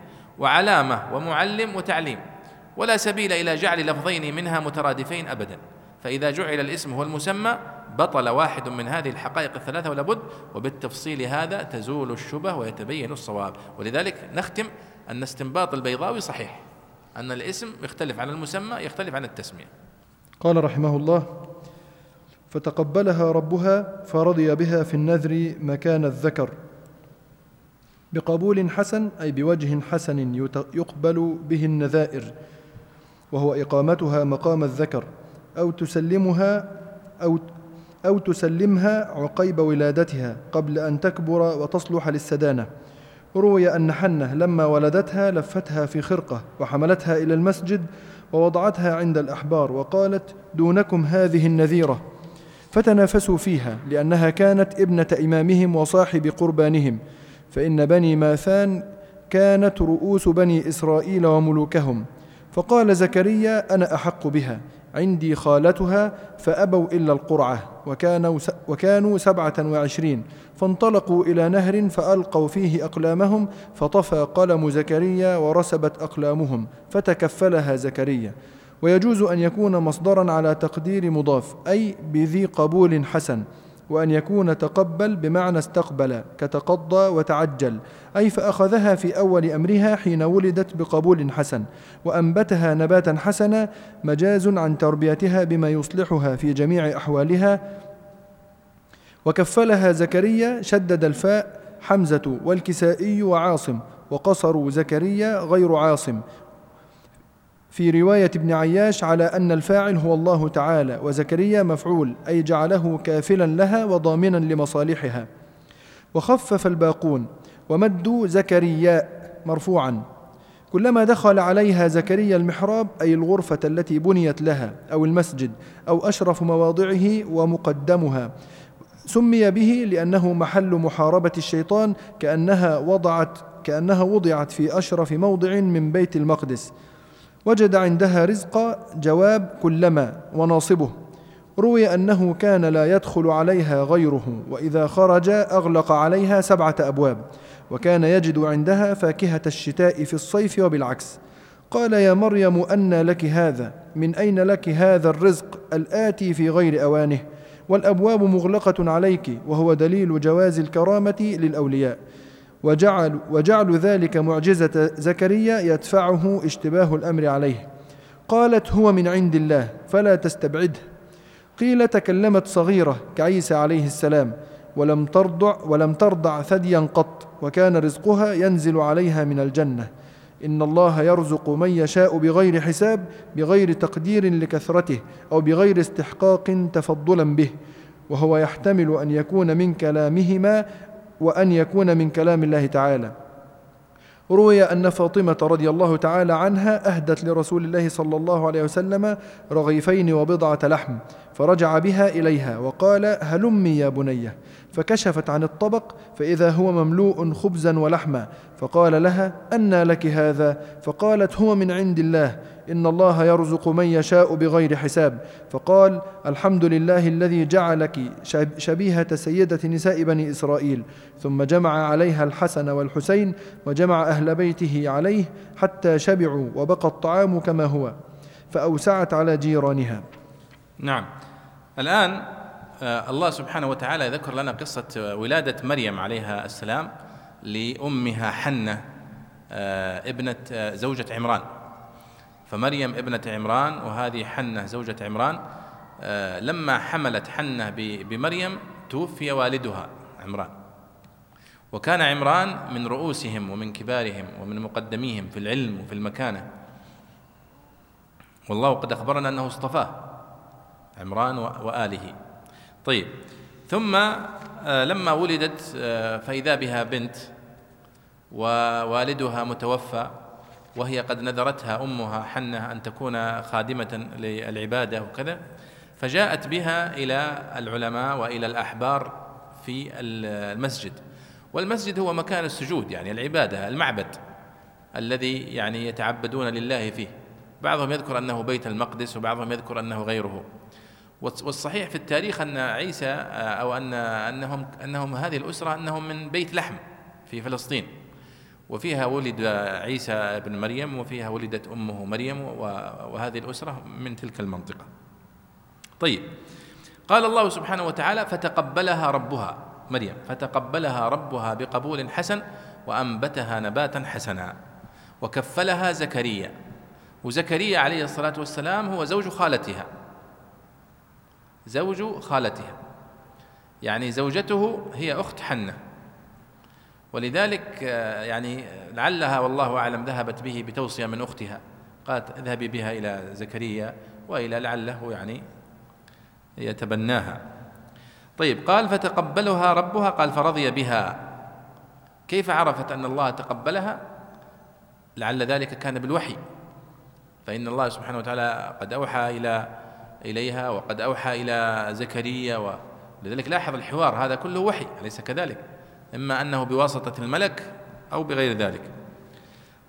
وعلامة ومعلم وتعليم ولا سبيل إلى جعل لفظين منها مترادفين أبدا. فإذا جعل الاسم هو المسمى بطل واحد من هذه الحقائق الثلاثة ولا بد وبالتفصيل هذا تزول الشبه ويتبين الصواب. ولذلك نختم أن استنباط البيضاوي صحيح أن الاسم يختلف عن المسمى يختلف عن التسمية. قال رحمه الله فتقبلها ربها فرضي بها في النذر مكان الذكر. بقبول حسن أي بوجه حسن يقبل به النذائر وهو إقامتها مقام الذكر أو تسلمها أو أو تسلمها عقيب ولادتها قبل أن تكبر وتصلح للسدانة. روي أن حنة لما ولدتها لفتها في خرقة وحملتها إلى المسجد ووضعتها عند الأحبار وقالت دونكم هذه النذيرة. فتنافسوا فيها لأنها كانت ابنة إمامهم وصاحب قربانهم. فإن بني ماثان كانت رؤوس بني إسرائيل وملوكهم. فقال زكريا أنا أحق بها عندي خالتها فأبوا إلا القرعة وكانوا, وكانوا سبعة وعشرين. فانطلقوا إلى نهر فألقوا فيه أقلامهم فطفى قلم زكريا ورسبت أقلامهم فتكفلها زكريا. ويجوز أن يكون مصدرا على تقدير مضاف أي بذي قبول حسن. وأن يكون تقبل بمعنى استقبل كتقضى وتعجل أي فأخذها في أول أمرها حين ولدت بقبول حسن وأنبتها نباتا حسنا مجاز عن تربيتها بما يصلحها في جميع أحوالها. وكفلها زكريا شدد الفاء حمزة والكسائي وعاصم وقصروا زكريا غير عاصم في رواية ابن عياش على أن الفاعل هو الله تعالى وزكريا مفعول أي جعله كافلا لها وضامنا لمصالحها. وخفف الباقون ومدوا زكرياء مرفوعا. كلما دخل عليها زكريا المحراب أي الغرفة التي بنيت لها أو المسجد أو أشرف مواضعه ومقدمها سمي به لأنه محل محاربة الشيطان كأنها وضعت كأنها وضعت في أشرف موضع من بيت المقدس. وجد عندها رزق جواب كلما وناصبه. روي أنه كان لا يدخل عليها غيره وإذا خرج أغلق عليها سبعة أبواب وكان يجد عندها فاكهة الشتاء في الصيف وبالعكس. قال يا مريم أنى لك هذا من أين لك هذا الرزق الآتي في غير أوانه؟ والأبواب مغلقة عليك وهو دليل جواز الكرامة للأولياء. وجعل, وجعل ذلك معجزة زكريا يدفعه اشتباه الأمر عليه. قالت هو من عند الله فلا تستبعده. قيل تكلمت صغيرة كعيسى عليه السلام ولم ترضع ولم ترضع ثديا قط وكان رزقها ينزل عليها من الجنة. إن الله يرزق من يشاء بغير حساب بغير تقدير لكثرته أو بغير استحقاق تفضلا به. وهو يحتمل أن يكون من كلامهما وأن يكون من كلام الله تعالى. روي أن فاطمة رضي الله تعالى عنها أهدت لرسول الله صلى الله عليه وسلم رغيفين وبضعة لحم فرجع بها إليها وقال هلمي يا بنية فكشفت عن الطبق فإذا هو مملوء خبزا ولحما فقال لها أنى لك هذا. فقالت هو من عند الله. إن الله يرزق من يشاء بغير حساب. فقال الحمد لله الذي جعلك شبيهة سيدة نساء بني إسرائيل. ثم جمع عليها الحسن والحسين وجمع أهل بيته عليه حتى شبعوا وبقى الطعام كما هو فأوسعت على جيرانها. نعم. الآن آه، الله سبحانه وتعالى يذكر لنا قصة ولادة مريم عليها السلام لأمها حنة آه، ابنة آه، زوجة عمران. فمريم ابنة عمران وهذه حنة زوجة عمران لما حملت حنة بمريم توفي والدها عمران. وكان عمران من رؤوسهم ومن كبارهم ومن مقدميهم في العلم وفي المكانة. والله قد أخبرنا أنه اصطفاه عمران وآله. طيب ثم آه، لما ولدت آه، فإذا بها بنت ووالدها متوفى وهي قد نذرتها أمها حنة أن تكون خادمة للعبادة وكذا فجاءت بها إلى العلماء وإلى الأحبار في المسجد. والمسجد هو مكان السجود يعني العبادة المعبد الذي يعني يتعبدون لله فيه. بعضهم يذكر أنه بيت المقدس وبعضهم يذكر أنه غيره. والصحيح في التاريخ أن عيسى آه، أو أن أنهم أنهم هذه الأسرة أنهم من بيت لحم في فلسطين. وفيها ولد عيسى بن مريم وفيها ولدت أمه مريم وهذه الأسرة من تلك المنطقة. طيب. قال الله سبحانه وتعالى فتقبلها ربها مريم فتقبلها ربها بقبول حسن وأنبتها نباتا حسنا وكفلها زكريا. وزكريا عليه الصلاة والسلام هو زوج خالتها. زوج خالتها. يعني زوجته هي أخت حنة. ولذلك آه، يعني لعلها والله أعلم ذهبت به بتوصية من أختها. قالت اذهبي بها إلى زكريا وإلى لعله يعني يتبناها. طيب قال فتقبلها ربها؟ قال فرضي بها. كيف عرفت أن الله تقبلها؟ لعل ذلك كان بالوحي. فإن الله سبحانه وتعالى قد أوحى إلى إليها وقد أوحى إلى زكريا ولذلك لاحظ الحوار هذا كله وحي أليس كذلك؟ إما أنه بواسطة الملك أو بغير ذلك.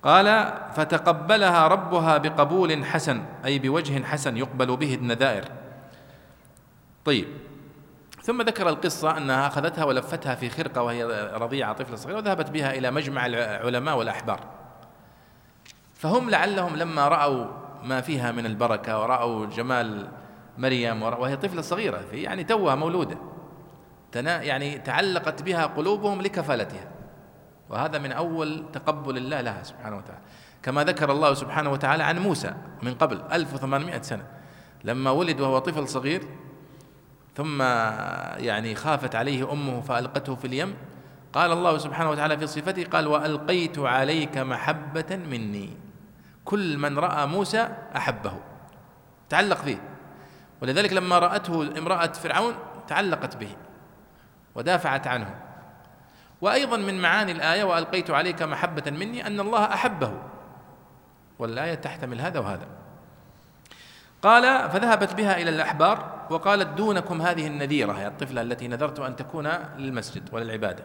قال فتقبلها ربها بقبول حسن أي بوجه حسن يقبل به النذائر. طيب. ثم ذكر القصة أنها أخذتها ولفتها في خرقة وهي رضيعة طفلة صغيرة وذهبت بها إلى مجمع العلماء والأحبار. فهم لعلهم لما رأوا ما فيها من البركة ورأوا جمال مريم وهي طفلة صغيرة يعني توها مولودة. يعني تعلقت بها قلوبهم لكفالتها. وهذا من أول تقبل الله لها سبحانه وتعالى. كما ذكر الله سبحانه وتعالى عن موسى من قبل 1800 سنة. لما ولد وهو طفل صغير ثم يعني خافت عليه أمه فألقته في اليم. قال الله سبحانه وتعالى في صفته قال وألقيت عليك محبة مني. كل من رأى موسى أحبه. تعلق فيه. ولذلك لما رأته امرأة فرعون تعلقت به. ودافعت عنه. وأيضا من معاني الآية وألقيت عليك محبة مني أن الله أحبه والآية تحتمل هذا وهذا. قال فذهبت بها إلى الأحبار وقالت دونكم هذه النذيرة هي الطفلة التي نذرت أن تكون للمسجد وللعبادة.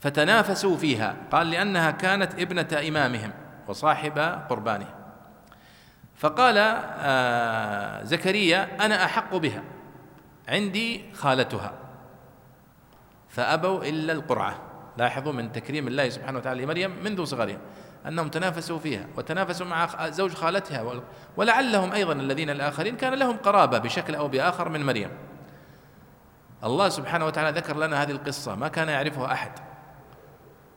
فتنافسوا فيها قال لأنها كانت ابنة إمامهم وصاحب قربانه فقال آه زكريا أنا أحق بها عندي خالتها. فأبوا إلا القرعة. لاحظوا من تكريم الله سبحانه وتعالى لمريم منذ صغرها أنهم تنافسوا فيها وتنافسوا مع زوج خالتها ولعلهم أيضا الذين الآخرين كان لهم قرابة بشكل أو بآخر من مريم. الله سبحانه وتعالى ذكر لنا هذه القصة ما كان يعرفها أحد.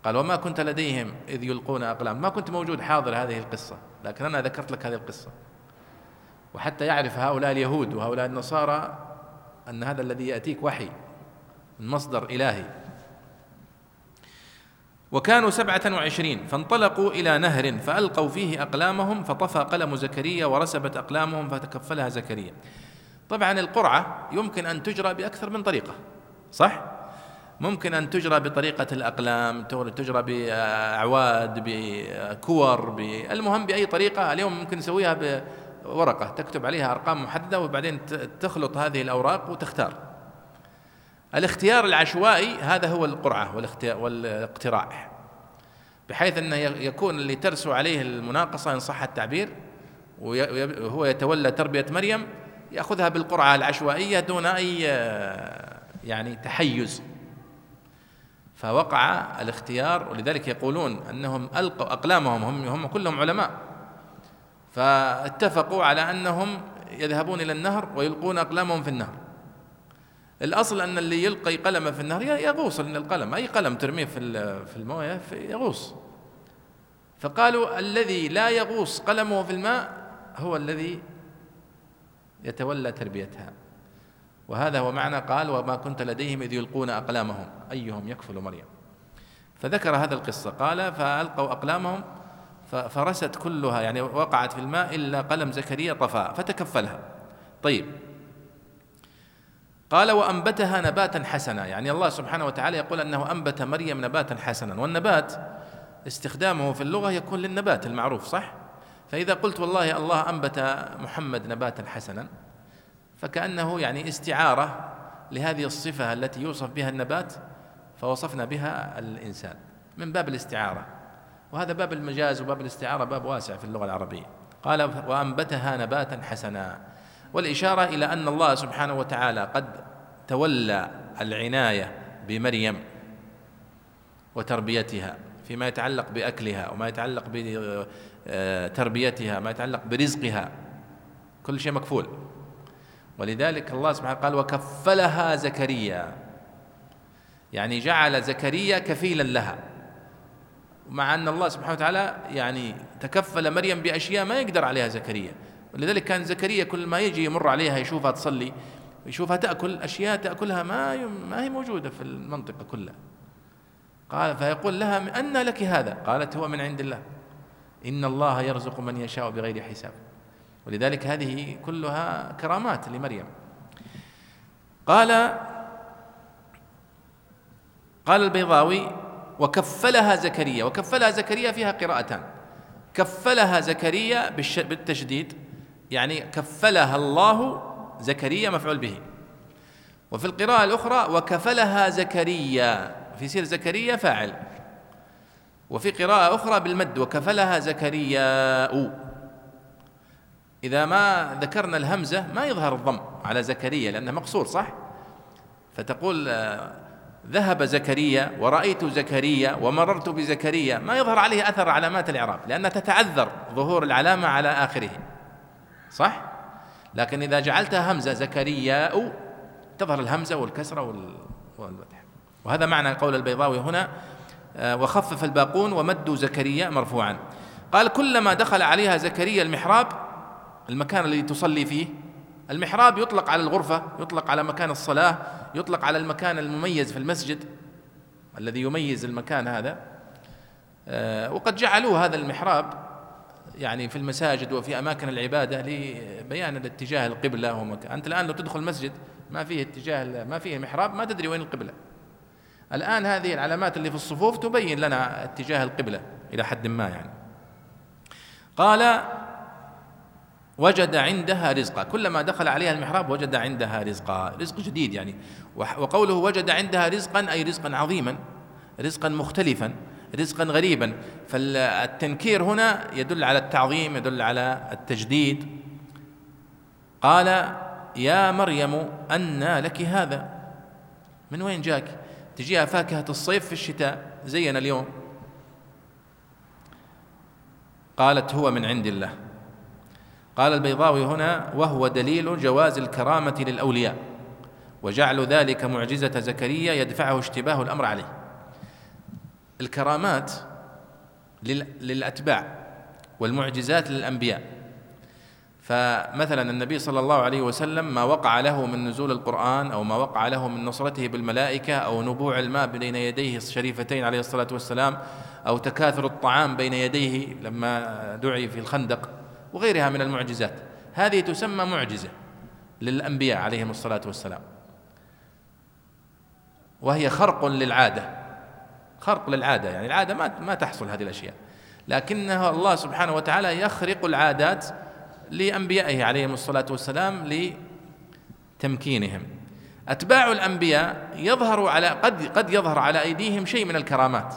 قال وما كنت لديهم إذ يلقون أقلام. ما كنت موجود حاضر هذه القصة لكن أنا ذكرت لك هذه القصة. وحتى يعرف هؤلاء اليهود وهؤلاء النصارى أن هذا الذي يأتيك وحي. من مصدر إلهي. وكانوا سبعة وعشرين فانطلقوا إلى نهر فألقوا فيه أقلامهم فطفى قلم زكريا ورسبت أقلامهم فتكفلها زكريا. طبعا القرعة يمكن أن تجرى بأكثر من طريقة صح؟ ممكن أن تجرى بطريقة الأقلام تجرى بأعواد بكور المهم بأي طريقة اليوم ممكن نسويها بورقة تكتب عليها أرقام محددة وبعدين تخلط هذه الأوراق وتختار. الاختيار العشوائي هذا هو القرعة والاقتراع بحيث أنه يكون اللي ترسو عليه المناقصة إن صح التعبير وهو يتولى تربية مريم يأخذها بالقرعة العشوائية دون أي يعني تحيز. فوقع الاختيار ولذلك يقولون أنهم ألقوا أقلامهم هم, هم كلهم علماء. فاتفقوا على أنهم يذهبون إلى النهر ويلقون أقلامهم في النهر. الأصل أن اللي يلقي قلمه في النهر يغوص لأن القلم أي قلم ترميه في في الموية يغوص. فقالوا الذي لا يغوص قلمه في الماء هو الذي يتولى تربيتها. وهذا هو معنى قال وما كنت لديهم إذ يلقون أقلامهم. أيهم يكفل مريم. فذكر هذا القصة. قال فألقوا أقلامهم فرست كلها يعني وقعت في الماء إلا قلم زكريا طفاء فتكفلها. طيب قال وأنبتها نباتا حسنا. يعني الله سبحانه وتعالى يقول أنه أنبت مريم نباتا حسنا. والنبات استخدامه في اللغة يكون للنبات المعروف صح؟ فإذا قلت والله الله أنبت محمد نباتا حسنا فكأنه يعني استعارة لهذه الصفة التي يوصف بها النبات فوصفنا بها الإنسان من باب الاستعارة. وهذا باب المجاز وباب الاستعارة باب واسع في اللغة العربية. قال وأنبتها نباتا حسنا. والإشارة إلى أن الله سبحانه وتعالى قد تولى العناية بمريم وتربيتها فيما يتعلق بأكلها وما يتعلق بتربيتها ما يتعلق برزقها. كل شيء مكفول. ولذلك الله سبحانه قال وكفلها زكريا. يعني جعل زكريا كفيلا لها. مع أن الله سبحانه وتعالى يعني تكفل مريم بأشياء ما يقدر عليها زكريا. ولذلك كان زكريا كل ما يجي يمر عليها يشوفها تصلي يشوفها تأكل أشياء تأكلها ما ما هي موجودة في المنطقة كلها. قال فيقول لها أن لك هذا. قالت هو من عند الله. إن الله يرزق من يشاء بغير حساب. ولذلك هذه كلها كرامات لمريم. قال قال البيضاوي وكفلها زكريا. وكفلها زكريا فيها قراءتان. كفلها زكريا بالتشديد. يعني كفلها الله زكريا مفعول به. وفي القراءة الأخرى وكفلها زكريا في سير زكريا فاعل. وفي قراءة أخرى بالمد وكفلها زكرياء إذا ما ذكرنا الهمزة ما يظهر الضم على زكريا لأنه مقصور صح؟ فتقول آه، ذهب زكريا ورأيت زكريا ومررت بزكريا. ما يظهر عليه أثر علامات الإعراب لأنها تتعذر ظهور العلامة على آخره. صح؟ لكن إذا جعلتها همزة زكرياء تظهر الهمزة والكسرة والفتح. وهذا معنى قول البيضاوي هنا آه، وخفف الباقون ومدوا زكريا مرفوعا. قال كلما دخل عليها زكريا المحراب المكان الذي تصلي فيه. المحراب يطلق على الغرفة يطلق على مكان الصلاة يطلق على المكان المميز في المسجد الذي يميز المكان هذا. آه، وقد جعلوا هذا المحراب يعني في المساجد وفي أماكن العبادة لبيان الاتجاه القبلة ومكان أنت الآن لو تدخل المسجد ما فيه اتجاه ما فيه محراب ما تدري وين القبلة. الآن هذه العلامات اللي في الصفوف تبين لنا اتجاه القبلة إلى حد ما يعني. قال وجد عندها رزقا. كلما دخل عليها المحراب وجد عندها رزقا. رزق جديد يعني. وقوله وجد عندها رزقا أي رزقا عظيما رزقا مختلفا رزقا غريبا. فالتنكير هنا يدل على التعظيم يدل على التجديد. قال يا مريم أنى لك هذا. من وين جاك؟ تجيها فاكهة الصيف في الشتاء. زينا اليوم. قالت هو من عند الله. قال البيضاوي هنا وهو دليل جواز الكرامة للأولياء وجعل ذلك معجزة زكريا يدفعه اشتباه الأمر عليه. الكرامات للأتباع والمعجزات للأنبياء. فمثلا النبي صلى الله عليه وسلم ما وقع له من نزول القرآن أو ما وقع له من نصرته بالملائكة أو نبوع الماء بين يديه الشريفتين عليه الصلاة والسلام أو تكاثر الطعام بين يديه لما دعي في الخندق وغيرها من المعجزات. هذه تسمى معجزة للأنبياء عليهم الصلاة والسلام. وهي خرق للعادة. خرق للعادة يعني العادة ما ما تحصل هذه الأشياء. لكنه الله سبحانه وتعالى يخرق العادات لأنبيائه عليهم الصلاة والسلام لتمكينهم. أتباع الأنبياء يظهر على قد قد يظهر على أيديهم شيء من الكرامات.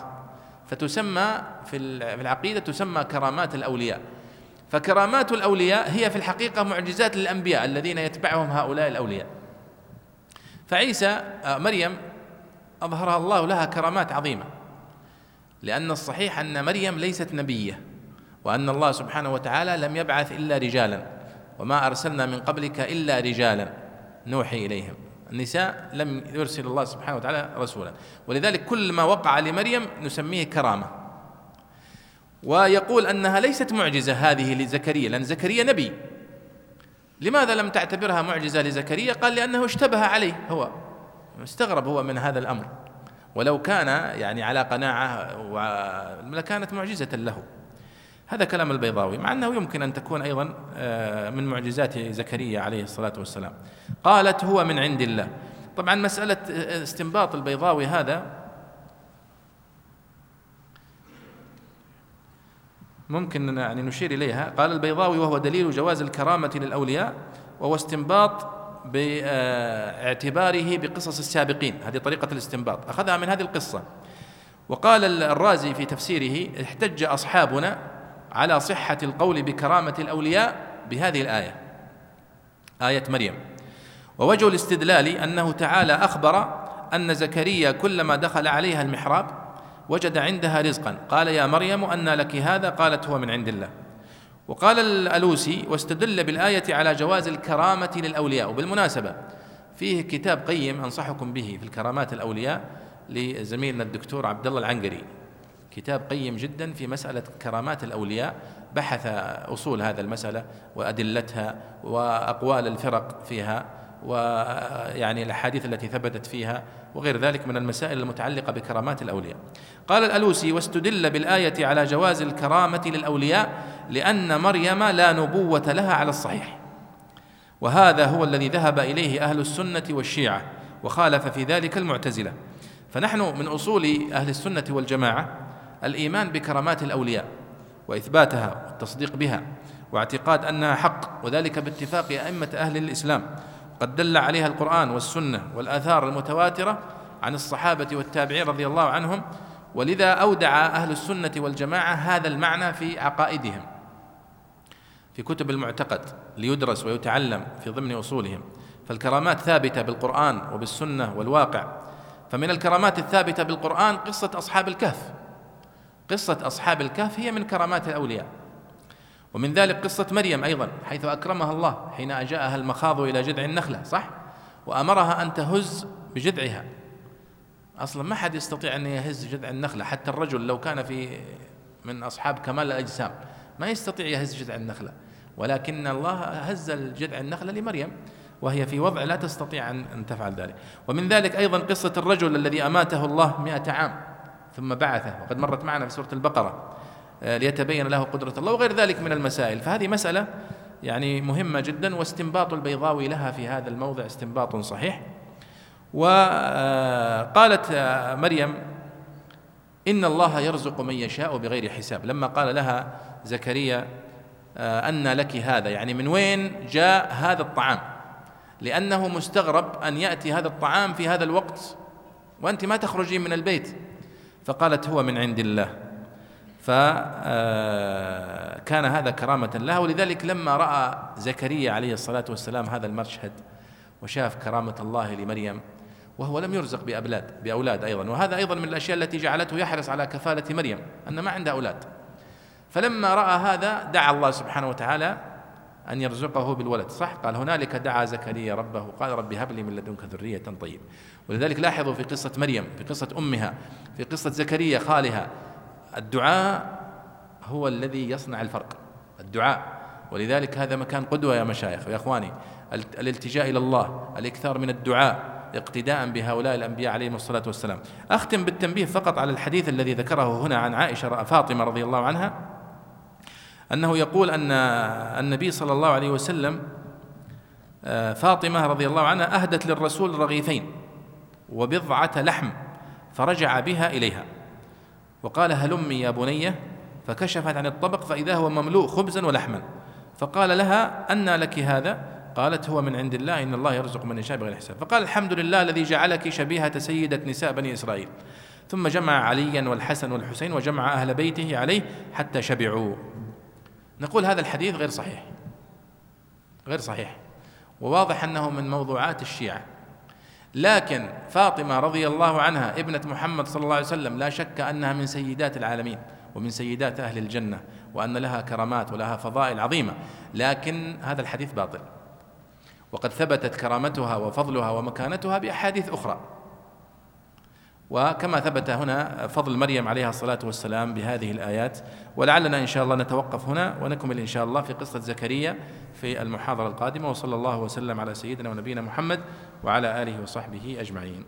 فتسمى في العقيدة تسمى كرامات الأولياء. فكرامات الأولياء هي في الحقيقة معجزات للأنبياء الذين يتبعهم هؤلاء الأولياء. فعيسى آه، مريم أظهرها الله لها كرامات عظيمة. لأن الصحيح أن مريم ليست نبية وأن الله سبحانه وتعالى لم يبعث إلا رجالا وما أرسلنا من قبلك إلا رجالا. نوحي إليهم. النساء لم يرسل الله سبحانه وتعالى رسولا. ولذلك كل ما وقع لمريم نسميه كرامة. ويقول أنها ليست معجزة هذه لزكريا لأن زكريا نبي. لماذا لم تعتبرها معجزة لزكريا؟ قال لأنه اشتبه عليه هو. استغرب هو من هذا الأمر. ولو كان يعني على قناعة لكانت معجزة له. هذا كلام البيضاوي مع أنه يمكن أن تكون أيضا آه، من معجزات زكريا عليه الصلاة والسلام. قالت هو من عند الله. طبعا مسألة آه، استنباط البيضاوي هذا ممكن يعني نشير إليها. قال البيضاوي وهو دليل جواز الكرامة للأولياء وهو استنباط باعتباره بقصص السابقين. هذه طريقة الاستنباط. أخذها من هذه القصة. وقال الرازي في تفسيره احتج أصحابنا على صحة القول بكرامة الأولياء بهذه الآية. آية مريم. ووجه الاستدلال أنه تعالى أخبر أن زكريا كلما دخل عليها المحراب وجد عندها رزقا. قال يا مريم أن لك هذا. قالت هو من عند الله. وقال الألوسي واستدل بالآية على جواز الكرامة للأولياء. وبالمناسبة فيه كتاب قيم أنصحكم به في الكرامات الأولياء لزميلنا الدكتور عبد الله العنقري. كتاب قيم جدا في مسألة كرامات الأولياء. بحث أصول هذا المسألة وأدلتها وأقوال الفرق فيها. ويعني الأحاديث التي ثبتت فيها وغير ذلك من المسائل المتعلقة بكرامات الأولياء. قال الألوسي واستدل بالآية على جواز الكرامة للأولياء لأن مريم لا نبوة لها على الصحيح. وهذا هو الذي ذهب إليه أهل السنة والشيعة وخالف في ذلك المعتزلة. فنحن من أصول أهل السنة والجماعة الإيمان بكرامات الأولياء وإثباتها والتصديق بها واعتقاد أنها حق وذلك باتفاق أئمة أهل الإسلام قد دل عليها القرآن والسنة والآثار المتواترة عن الصحابة والتابعين رضي الله عنهم ولذا أودع أهل السنة والجماعة هذا المعنى في عقائدهم في كتب المعتقد ليدرس ويتعلم في ضمن أصولهم. فالكرامات ثابتة بالقرآن وبالسنة والواقع. فمن الكرامات الثابتة بالقرآن قصة أصحاب الكهف. قصة أصحاب الكهف هي من كرامات الأولياء. ومن ذلك قصة مريم أيضا حيث أكرمها الله حين أجاءها المخاض إلى جذع النخلة صح؟ وأمرها أن تهز بجذعها. أصلا ما حد يستطيع أن يهز جذع النخلة حتى الرجل لو كان في من أصحاب كمال الأجسام ما يستطيع يهز جذع النخلة. ولكن الله هز الجذع النخلة لمريم وهي في وضع لا تستطيع أن تفعل ذلك. ومن ذلك أيضا قصة الرجل الذي أماته الله مئة عام ثم بعثه. وقد مرت معنا في سورة البقرة. ليتبين له قدرة الله وغير ذلك من المسائل. فهذه مسألة يعني مهمة جدا واستنباط البيضاوي لها في هذا الموضع استنباط صحيح. وقالت آه، مريم إن الله يرزق من يشاء بغير حساب. لما قال لها زكريا آه، أن لك هذا يعني من وين جاء هذا الطعام؟ لأنه مستغرب أن يأتي هذا الطعام في هذا الوقت وأنت ما تخرجين من البيت. فقالت هو من عند الله. فكان آه، هذا كرامة لها ولذلك لما رأى زكريا عليه الصلاة والسلام هذا المشهد وشاف كرامة الله لمريم وهو لم يرزق بأولاد بأولاد أيضا. وهذا أيضا من الأشياء التي جعلته يحرص على كفالة مريم أن ما عنده أولاد. فلما رأى هذا دعا الله سبحانه وتعالى أن يرزقه بالولد. صح؟ قال هنالك دعا زكريا ربه قال رب هب لي من لدنك ذرية طيبة ولذلك لاحظوا في قصة مريم في قصة أمها في قصة زكريا خالها الدعاء هو الذي يصنع الفرق الدعاء. ولذلك هذا مكان قدوة يا مشايخ يا إخواني. الالتجاء إلى الله الإكثار من الدعاء اقتداء بهؤلاء الأنبياء عليهم الصلاة والسلام. أختم بالتنبيه فقط على الحديث الذي ذكره هنا عن عائشة فاطمة رضي الله عنها أنه يقول أن النبي صلى الله عليه وسلم آه، فاطمة رضي الله عنها أهدت للرسول رغيفين وبضعة لحم فرجع بها إليها. وقال هلمي يا بنية فكشفت عن الطبق فإذا هو مملوء خبزا ولحما. فقال لها أنى لك هذا؟ قالت هو من عند الله إن الله يرزق من يشاء بغير حساب. فقال الحمد لله الذي جعلك شبيهة سيدة نساء بني إسرائيل. ثم جمع عليا والحسن والحسين وجمع أهل بيته عليه حتى شبعوا. نقول هذا الحديث غير صحيح. غير صحيح. وواضح أنه من موضوعات الشيعة. لكن فاطمة رضي الله عنها ابنة محمد صلى الله عليه وسلم لا شك أنها من سيدات العالمين ومن سيدات أهل الجنة وأن لها كرامات ولها فضائل عظيمة. لكن هذا الحديث باطل. وقد ثبتت كرامتها وفضلها ومكانتها بأحاديث أخرى. وكما ثبت هنا فضل مريم عليها الصلاة والسلام بهذه الآيات ولعلنا إن شاء الله نتوقف هنا ونكمل إن شاء الله في قصة زكريا في المحاضرة القادمة وصلى الله وسلم على سيدنا ونبينا محمد وعلى آله وصحبه أجمعين.